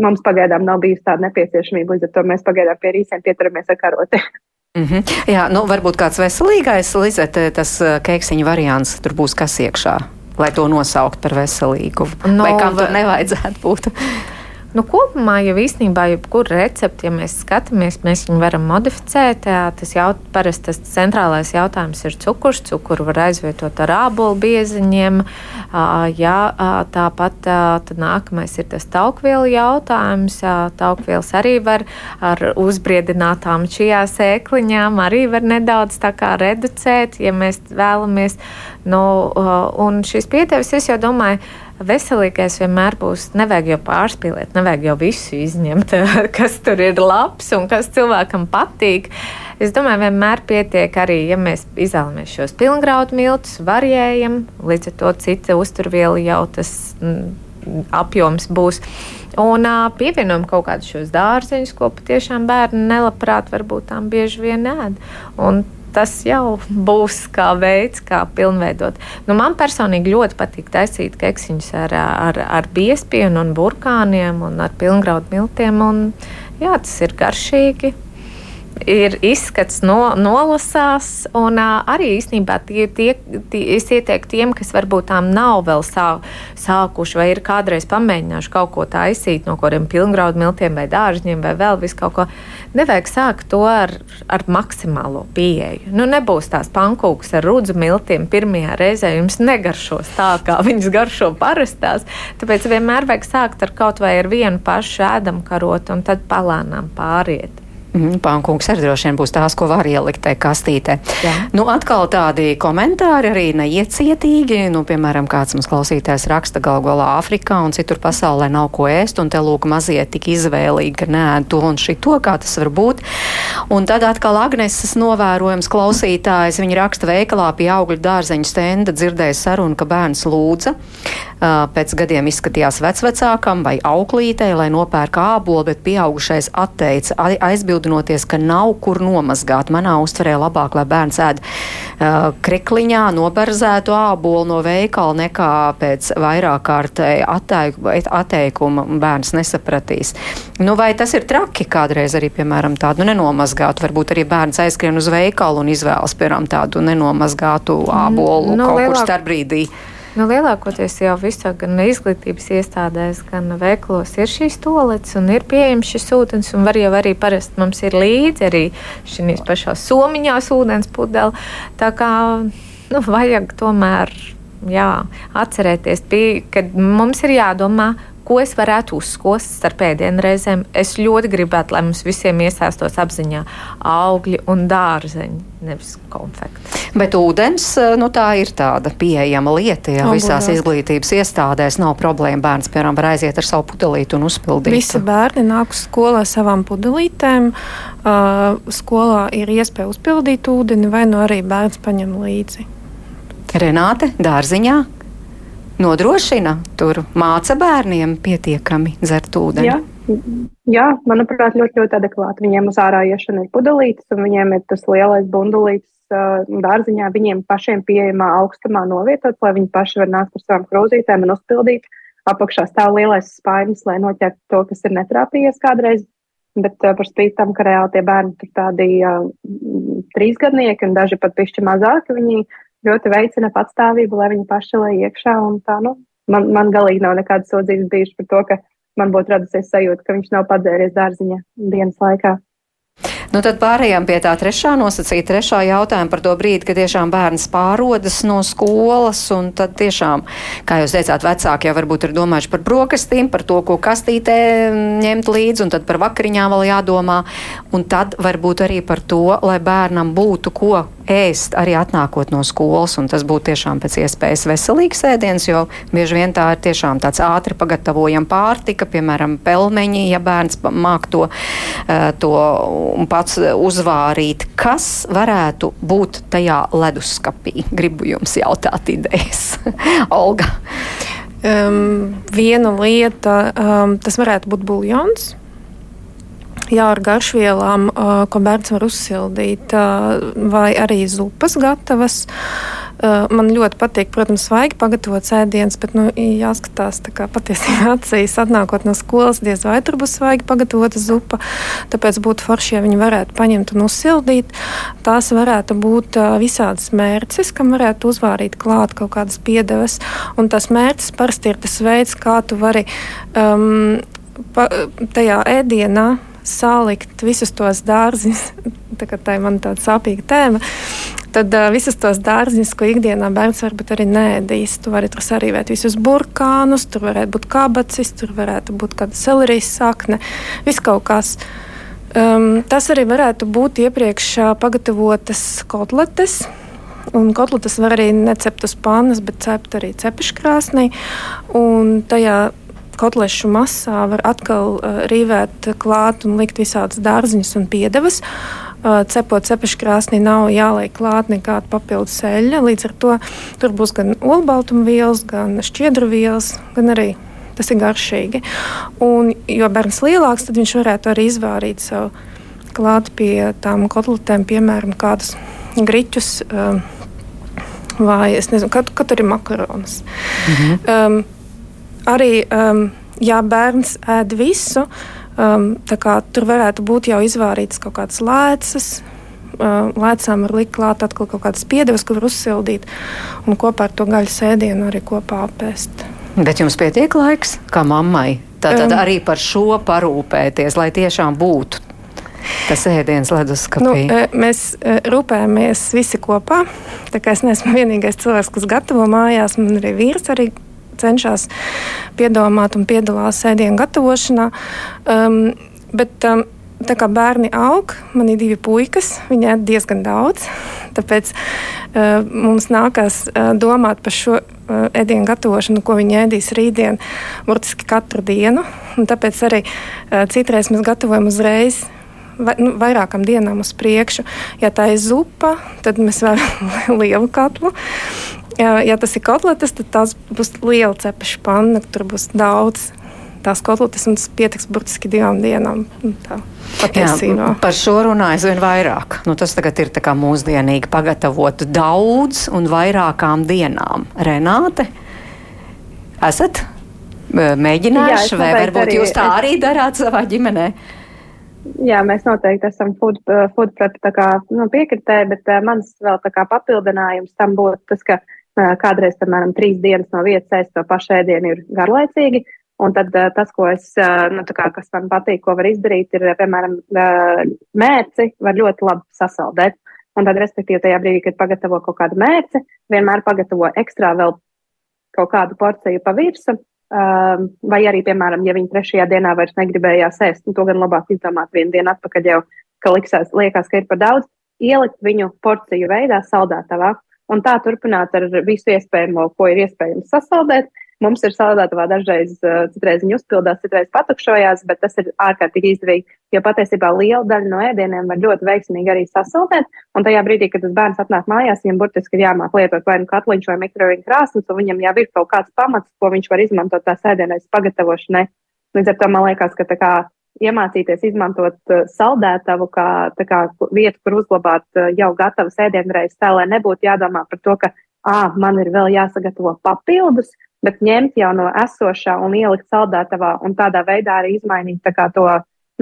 mums pagaidām nav bijusi tāda nepieciešamība. Līdz ar to mēs pagaidām pie rīsiem pieturamies ar karoti. Mm -hmm. Jā, nu varbūt kāds veselīgais, Lizete, tas keiksiņa variants tur būs kas iekšā, lai to nosaukt par veselīgu. No, Vai kam tur nevajadzētu būt? Nu, kopumā jau īstenībā, jebkuru recepti, ja mēs skatāmies, mēs viņu varam modificēt. Tas jau parasti tas centrālais jautājums ir cukurs. Cukuru var aizvietot ar ābolu bieziņiem. Jā, tāpat nākamais ir tas taukvielu jautājums. Taukvielas arī var ar uzbriedinātām šajā sēkliņām arī var nedaudz reducēt, ja mēs vēlamies. Nu, un šis pietevis, es jau domāju, veselīgais vienmēr būs. Nevajag jau pārspīlēt, nevajag jau visu izņemt, kas tur ir labs un kas cilvēkam patīk. Es domāju, vienmēr pietiek arī, ja mēs izvēlamies šos pilngraudu miltus, varējam, līdz ar to cita uzturviela jau tas mm, apjoms būs. Un pievienojam kaut kādus šos dārzeņus, ko patiešām bērni nelabprāt varbūt tām bieži vien ēd. Un tas jau būs kā veids, kā pilnveidot. Nu, man personīgi ļoti patīk taisīt keksiņus ar, ar, ar biespienu un burkāniem un ar pilngraudu miltiem. Un, jā, tas ir garšīgi ir izskats no, nolasās, un uh, arī īstenībā tie, tie, tie, es ieteiktu tiem, kas varbūt tām nav vēl sā, sākuši vai ir kādreiz pamēģinājuši kaut ko taisīt no kādiem pilngraudu miltiem vai dārzņiem vai vēl vis kaut ko. Nevajag sākt to ar, ar maksimālo pieeju. Nu, nebūs tās pankūkas ar rudzu miltiem pirmajā reizē. Jums negaršos tā, kā viņas garšo parastās. Tāpēc vienmēr vajag sākt ar kaut vai ar vienu pašu ēdamu karotu un tad palānām pāriet. Mm, Pankungs arī droši vien būs tās, ko var ielikt tajā kastītē. Jā. Nu, atkal tādi komentāri arī neiecietīgi. Nu, piemēram, kāds mums klausītājs raksta galu galā Āfrikā un citur pasaulē nav ko ēst, un te lūk mazie tik izvēlīgi, ka nē, to un šito, kā tas var būt. Un tad atkal Agneses novērojums klausītājs, viņa raksta veikalā pie augļu dārzeņu stenda dzirdēja sarunu, ka bērns lūdza. Pēc gadiem izskatījās vecvecākam vai auklītei, lai nopērk ābolu, bet pieaugušais atteica aizbildinoties, ka nav kur nomazgāt. Manā uztverē labāk, lai bērns ēd uh, krikliņā noberzētu ābolu no veikala nekā pēc vairāk kārtēja atteikuma bērns nesapratīs. Nu, vai tas ir traki kādreiz arī, piemēram, tādu nenomazgātu? Varbūt arī bērns aizskrien uz veikalu un izvēlas, piemēram, tādu nenomazgātu ābolu mm, nu, kaut lielāk... kur starp brīdī. Nu, lielākoties jau visā, gan izglītības iestādēs, gan veikalos ir šīs toaletes un ir pieejams šis ūdens. Var jau arī parasti mums ir līdzi arī šīs pašās somiņās ūdens pudeli. Tā kā nu, vajag tomēr jā, atcerēties, ka mums ir jādomā, ko es varētu uzskost starp ēdienreizēm. Es ļoti gribētu, lai mums visiem iesaistos apziņā augļi un dārzeņi, nevis konfekti. Bet ūdens, nu tā ir tāda pieejama lieta, ja visās izglītības iestādēs nav problēma. Bērns, piemēram, var aiziet ar savu pudelīti un uzpildīt. Visi bērni nāk uz skolā savām pudelītēm. Uh, skolā ir iespēja uzpildīt ūdeni, vai nu arī bērns paņem līdzi. Renāte, dārziņā, nodrošina tur māca bērniem pietiekami dzert ūdeni. Jā. Jā, manuprāt, ļoti, ļoti adekvāti. Viņiem uz ārā iešana ir pudelītes, un viņiem ir tas lielais bundulīts uh, dārziņā, viņiem pašiem pieejamā augstumā novietot, lai viņi paši var nākt ar savām krūzītēm un uzpildīt. Apakšā stāv lielais spainis, lai noķertu to, kas ir netrāpījies kādreiz. Bet uh, par spīti tam, ka reāli tie bērni tur tādi uh, trīsgadnieki un daži pat pišķi mazāki, viņi ļoti veicina patstāvību, lai viņi paši lai iekšā. Tā, nu, man, man galīgi nav nekādas sodzības bijušas par to, ka man būtu radusies sajūta, ka viņš nav padzēries dārziņā dienas laikā. Nu, tad pārējām pie tā trešā nosacīta, trešā jautājuma par to brīdi, kad tiešām bērns pārodas no skolas, tad tiešām, kā jūs teicāt, vecāki jau varbūt ir domājuši par brokastīm, par to, ko kastītē ņemt līdzi, un tad par vakariņām vēl jādomā, un tad varbūt arī par to, lai bērnam būtu ko ēst arī atnākot no skolas, un tas būtu tiešām pēc iespējas veselīgs ēdiens, jo bieži vien tā ir tiešām tāds ātri pagatavojama pārtika, piemēram, pelmeņi, ja bērns māk to, to pats uzvārīt. Kas varētu būt tajā leduskapī? Gribu jums jautāt idejas. Olga. Um, viena lieta, um, tas varētu būt buļļons jā, ar garšvielām, ko bērns var uzsildīt, vai arī zupas gatavas. Man ļoti patīk, protams, svaigi pagatavot sēdienas, bet nu, jāskatās, patiesībā acīs atnākot no skolas, diez vai tur būs svaigi pagatavota zupa. Tāpēc būtu forši, ja viņi varētu paņemt un uzsildīt. Tās varētu būt visādas mērces, kam varētu uzvārīt klāt kaut kādas piedevas. Un tas mērķis parasti ir tas veids, kā tu vari um, pa, tajā ēdienā salikt visus tos dārziņus, tā, tā ir man tāda sāpīga tēma, tad uh, visus tos dārziņus, ko ikdienā bērns varbūt arī nēdīs, tu vari tur sarīvēt visus burkānus, tur varētu būt kabacis, tur varētu būt kāda selerijas sakne, viss kaut kas. Um, tas arī varētu būt iepriekš pagatavotas kotletes. Un kotletes var arī necept uz pannas, bet cept arī cepeškrāsnī. Un tajā kotlešu masā var atkal uh, rīvēt klāt un likt visādas dārziņus un piedevas. Uh, cepot cepešu krāsnī nav jāliek klāt nekāda papildus eļļa. Līdz ar to tur būs gan olbaltumvielas, gan šķiedru vielas, gan arī tas ir garšīgi. Un, jo bērns lielāks, tad viņš varētu arī izvārīt savu klāt pie tām kotletēm, piemēram, kādus griķus. Uh, Vai es nezinu, kad, kad tur ir makaronas. Mhm. Um, arī, um, ja bērns ēd visu, um, kā, tur varētu būt jau izvārītas kaut kādas lēcas. Uh, lēcām var likt klāt atkal kaut kādas piedevas, var uzsildīt un kopā ar to gaļas ēdienu arī kopā apēst. Bet jums pietiek laiks, kā mammai, tātad um, arī par šo parūpēties, lai tiešām būtu tas ēdiens leduskapī? Nu, e, mēs e, rūpējamies visi kopā. Tā kā es neesmu vienīgais cilvēks, kas gatavo mājās, man arī vīrs arī cenšas piedomāt un piedalās ēdienu gatavošanā. Um, bet, um, Tā kā bērni aug, man ir divi puikas, viņi ēd diezgan daudz. Tāpēc uh, mums nākās uh, domāt par šo uh, ēdienu gatavošanu, ko viņi ēdīs rītdien, burtiski katru dienu. Un tāpēc arī uh, citreiz mēs gatavojam uzreiz vai, nu, vairākām dienām uz priekšu. Ja tā ir zupa, tad mēs varam lielu katlu. Ja, ja tas ir kotletes, tad tās būs liela cepeša panna, tur būs daudz tās kotletes, un tas pietiks burtiski divām dienām. Tā, Jā, par šo runāju aizvien vairāk. Nu, tas tagad ir mūsdienīgi pagatavot daudz un vairākām dienām. Renāte, esat mēģinājuši, vai varbūt arī, jūs tā arī darāt savā ģimenē? Jā, mēs noteikti esam food, food prep nu, piekritēji, bet uh, mans vēl tā kā papildinājums tam būtu tas, ka uh, Kādreiz, piemēram, trīs dienas no vietas ēst to pašu ēdienu ir garlaicīgi. Un tad tas, ko es, nu, kā, kas man patīk, ko var izdarīt, ir, piemēram, mērci var ļoti labi sasaldēt. Un tad, respektīvi, tajā brīdī, kad pagatavo kaut kādu mērci, vienmēr pagatavo ekstrā vēl kaut kādu porciju pa virsmu, vai arī, piemēram, ja viņi trešajā dienā vairs negribējās ēst, nu, to gan labāk izdomāt vienu dienu atpakaļ jau, ka liksās, liekas, ka ir par daudz, ielikt viņu porciju veidā saldētavā un tā turpināt ar visu iespējamo, ko ir iespējams sasaldēt. Mums ir saldētavā dažreiz, citreiz viņi uzpildās, citreiz patukšojās, bet tas ir ārkārtīgi izdevīgi, jo patiesībā liela daļa no ēdieniem var ļoti veiksmīgi arī sasaldēt. Un tajā brīdī, kad tas bērns atnāk mājās, viņam burtiski ir jāmāk lietot vai nu katliņš vai mikroviņu krāsnes, un viņam jau ir kaut kāds pamats, ko viņš var izmantot tās ēdienas pagatavošanai. Līdz ar to man liekas, ka tā kā iemācīties izmantot saldētavu kā, kā vietu, kur uzglabāt jau gatavas ēdienreizes, tā lai nebūtu jādomā par to, ka à, man ir vēl jāsagatavo papildus, bet ņemt jau no esošā un ielikt saldētavā un tādā veidā arī izmainīt to,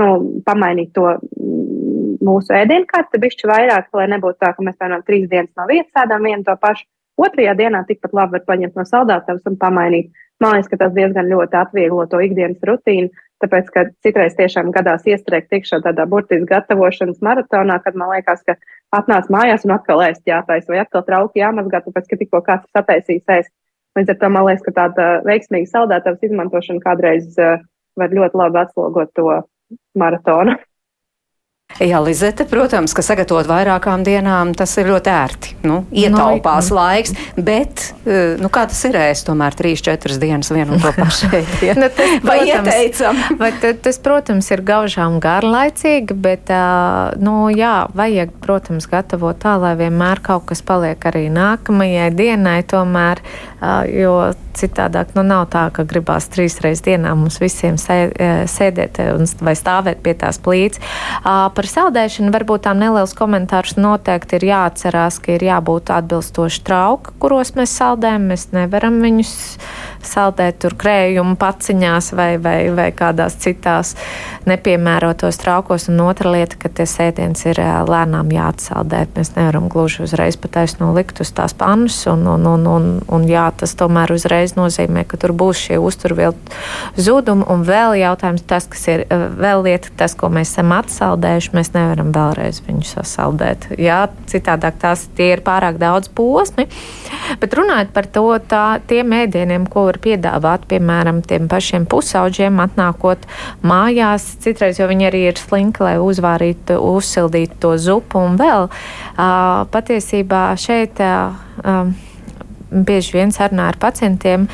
nu, pamainīt to mm, mūsu ēdienkarti bišķi vairāk, lai nebūtu tā, ka mēs piemēram trīs dienas no vietas ēdam vienu to pašu. Otrajā dienā tikpat labi var paņemt no saldētavas un pamainīt. Man liekas, ka tas diezgan ļoti atvieglo to ikdienas rutīnu, tāpēc, ka citreiz tiešām gadās iestrēgt iekšā tādā burtiski gatavošanas maratonā, kad man liekas, ka atnāc mājās un atkal ēst jātais vai atkal trauki jāmazgā, tāpēc, ka tikko kāds sataisīs ēst. Līdz ar to man liekas, ka tāda veiksmīga saldētavas izmantošana kādreiz uh, var ļoti labi atslogot to maratonu. Jā, Lizete, protams, ka sagatavot vairākām dienām tas ir ļoti ērti. Nu, ietaupās no, laiks, bet eh, nu, kā tas ir ēst tomēr 3-4 dienas vienu un to pašu ēdienu? nu, vai ieteicam? vai tas, protams, ir gaužām garlaicīgi, bet, nu, jā, vajag, protams, gatavot tā, lai vienmēr kaut kas paliek arī nākamajai dienai tomēr, jo citādāk, nu, nav tā, ka gribās trīs reizes dienā mums visiem sēdēt vai stāvēt pie tās plīts. Par saldēšanu varbūt tā neliels komentārs noteikti ir jāatcerās, ka ir jābūt atbilstoši trauka, kuros mēs saldējam. Mēs nevaram viņus saldēt tur krējumu paciņās vai, vai, vai kādās citās nepiemērotos traukos. Un otra lieta, ka tie sēdiens ir lēnām jāatsaldē. Mēs nevaram gluži uzreiz pataisno likt uz tās pannas, un, un, un, un, un jā, tas tomēr uzreiz nozīmē, ka tur būs šie uzturvielu zudumi. Un vēl jautājums tas, kas ir vēl lieta, tas, ko mēs esam atsaldējuši mēs nevaram vēlreiz viņu sasaldēt. Jā, citādāk tās ir pārāk daudz posmi. Bet runājot par to, tā, tiem ēdieniem, ko var piedāvāt, piemēram, tiem pašiem pusauģiem, atnākot mājās, citreiz jau viņi arī ir slinki, lai uzvārītu, uzsildītu to zupu un vēl. Uh, patiesībā šeit. Uh, bieži vien sarunā ar pacientiem,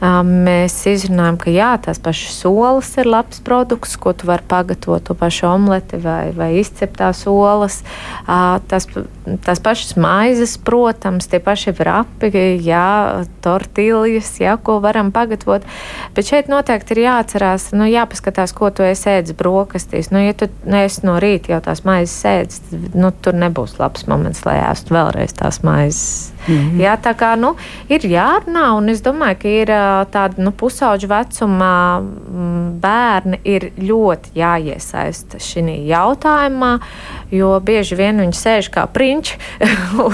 mēs izrunājam, ka jā, tās pašas solas ir labs produkts, ko tu vari pagatavot, to pašu omleti vai, vai izceptās olas. Tas, tās pašas maizes, protams, tie paši vrapi, jā, tortīlijas, jā, ko varam pagatavot. Bet šeit noteikti ir jāatcerās, nu, jāpaskatās, ko tu esi ēdis brokastīs. Nu, ja tu esi no rīta jau tās maizes ēdis, nu, tur nebūs labs moments, lai ēstu vēlreiz tās maizes. Mm -hmm. Jā, tā kā nu, ir jārunā, un es domāju, ka ir tādi nu, pusauģu vecuma bērni ir ļoti jāiesaista šajā jautājumā, jo bieži vien viņi sēž kā prinči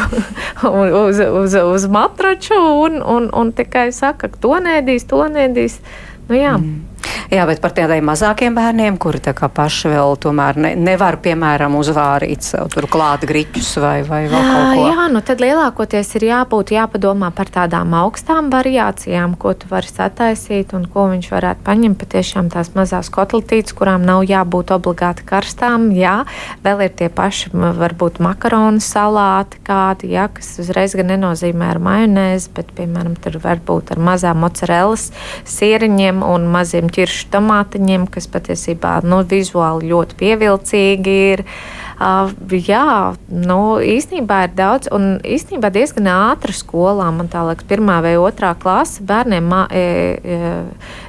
uz, uz, uz matraču un, un, un tikai saka, ka to nēdīs, to nēdīs. Nu, jā. mm. Jā, bet par tādiem mazākiem bērniem, kuri tā kā paši vēl tomēr ne, nevar, piemēram, uzvārīt sev tur klāt griķus vai, vai vēl kaut ko. Jā, nu tad lielākoties ir jābūt jāpadomā par tādām augstām variācijām, ko tu vari sataisīt un ko viņš varētu paņemt. Patiešām tās mazās kotletītes, kurām nav jābūt obligāti karstām, jā, vēl ir tie paši, varbūt makaronu salāti kādi, jā, kas uzreiz gan nenozīmē ar majonēzi, bet, piemēram, tur var būt ar mazām mozzarellas sieriņiem un maziem ķiršu tomātiņiem, kas patiesībā nu, vizuāli ļoti pievilcīgi ir. Uh, jā, nu, īstenībā ir daudz, un īstenībā diezgan ātri skolā, man tā liekas, pirmā vai otrā klase bērniem. E, e,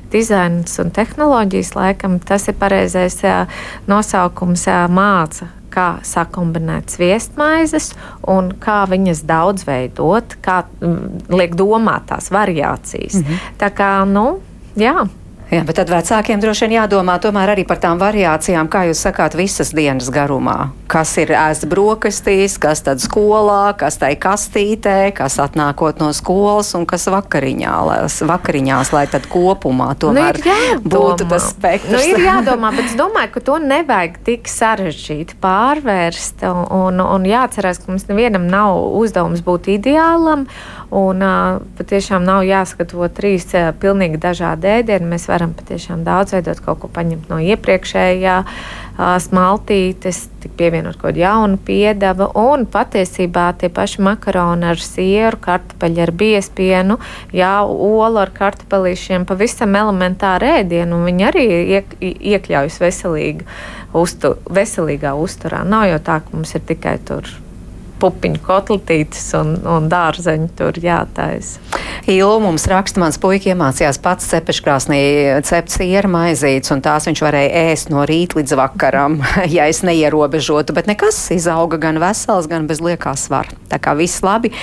Dizains un tehnoloģijas, laikam, tas ir pareizais nosaukums, māca kā sakumbinēt sviestmaizes un kā viņas daudz veidot, kā liek domāt tās variācijas. Mm -hmm. Tā kā, nu, jā. Jā, bet tad vecākiem droši vien jādomā tomēr arī par tām variācijām, kā jūs sakāt, visas dienas garumā. Kas ir ēst brokastīs, kas tad skolā, kas tai kastītē, kas atnākot no skolas un kas vakariņās, vakariņās lai tad kopumā nu, tomēr nu, būtu tas spektrs. Nu, ir jādomā, bet es domāju, ka to nevajag tik sarežģīti pārvērst un, un, jāatcerās, ka mums nevienam nav uzdevums būt ideālam Un uh, patiešām nav jāskatavo trīs uh, pilnīgi dažādi ēdieni. Mēs varam patiešām daudz veidot kaut ko paņemt no iepriekšējā. Uh, smaltītes, tik pievienot kaut kādu jaunu piedevu, un patiesībā tie paši makaroni ar sieru, kartupeļu ar biespienu, jā, olu ar kartupelīšiem, pavisam elementāri ēdienu, un viņi arī iek, iekļaujas veselīgi, uztu, veselīgā uzturā. Nav jau tā, ka mums ir tikai tur pupiņu kotletītes un, un dārzeņu tur jātaisa. Ilu mums raksta, mans puika iemācījās pats cepeškrāsnī cept sieru maizītes, un tās viņš varēja ēst no rīta līdz vakaram, ja es neierobežotu, bet nekas izauga gan vesels, gan bez liekā svara. Tā kā viss labi.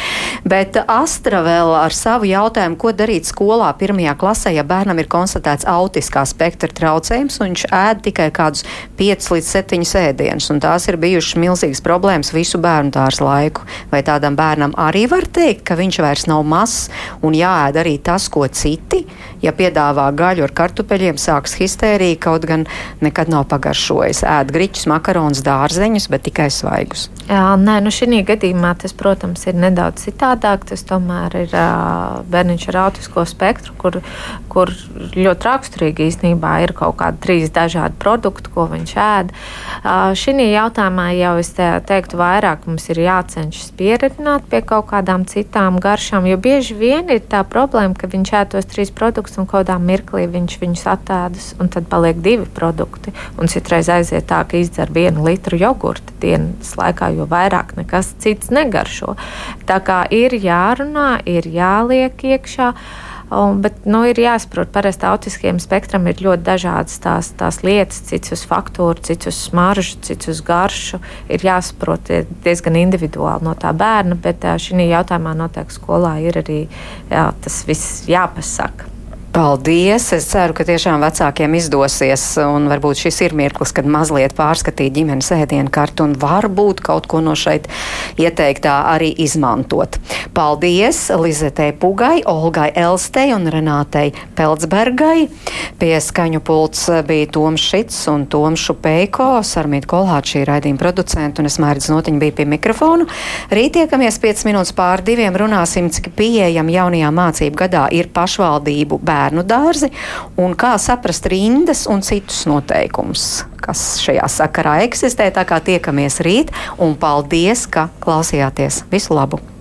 Bet Astra vēl ar savu jautājumu, ko darīt skolā pirmajā klasē, ja bērnam ir konstatēts autiskā spektra traucējums, un viņš ēd tikai kādus 5 līdz 7 ēdienus, un tās ir bijušas milzīgas problēmas visu bērnu dārzu laiku. Vai tādam bērnam arī var teikt, ka viņš vairs nav mazs un jāēd arī tas, ko citi? Ja piedāvā gaļu ar kartupeļiem, sāks histērija, kaut gan nekad nav pagaršojis. Ēd griķus, makaronus, dārzeņus, bet tikai svaigus. Jā, nē, nu šī gadījumā tas, protams, ir nedaudz citādāk. Tas tomēr ir uh, bērniņš ar autisko spektru, kur, kur ļoti raksturīgi īstenībā ir kaut kādi trīs dažādi produkti, ko viņš ēd. Uh, šī jautājumā jau es te, teiktu vairāk mums ir jā jācenšas pieredzināt pie kaut kādām citām garšām, jo bieži vien ir tā problēma, ka viņš ēd tos trīs produktus un kādā mirklī viņš viņus attēdas, un tad paliek divi produkti. Un citreiz aiziet tā, ka izdzer vienu litru jogurta dienas laikā, jo vairāk nekas cits negaršo. Tā kā ir jārunā, ir jāliek iekšā. Un, bet nu, ir jāsaprot, ka parasti autiskiem spektram ir ļoti dažādas tās, tās lietas, cits uz faktūru, cits uz smaržu, cits uz garšu. Ir jāsaprot diezgan individuāli no tā bērna, bet šī jautājumā noteikti skolā ir arī jā, tas viss jāpasaka. Paldies! Es ceru, ka tiešām vecākiem izdosies, un varbūt šis ir mirklis, kad mazliet pārskatīt ģimenes ēdienu kartu un varbūt kaut ko no šeit ieteiktā arī izmantot. Paldies Lizetei Pugai, Olgai Elstei un Renātei Peltsbergai. Pie skaņu pults bija Toms Šits un Toms Šupeiko, Sarmīt Kolhāt šī raidījuma producenta, un es mērķis notiņu bija pie mikrofonu. Rīt tiekamies 5 minūtes pār diviem, runāsim, cik pieejam jaunajā mācību gadā ir pašvaldību bērnu bērnu dārzi un kā saprast rindas un citus noteikumus, kas šajā sakarā eksistē. Tā kā tiekamies rīt un paldies, ka klausījāties. Visu labu!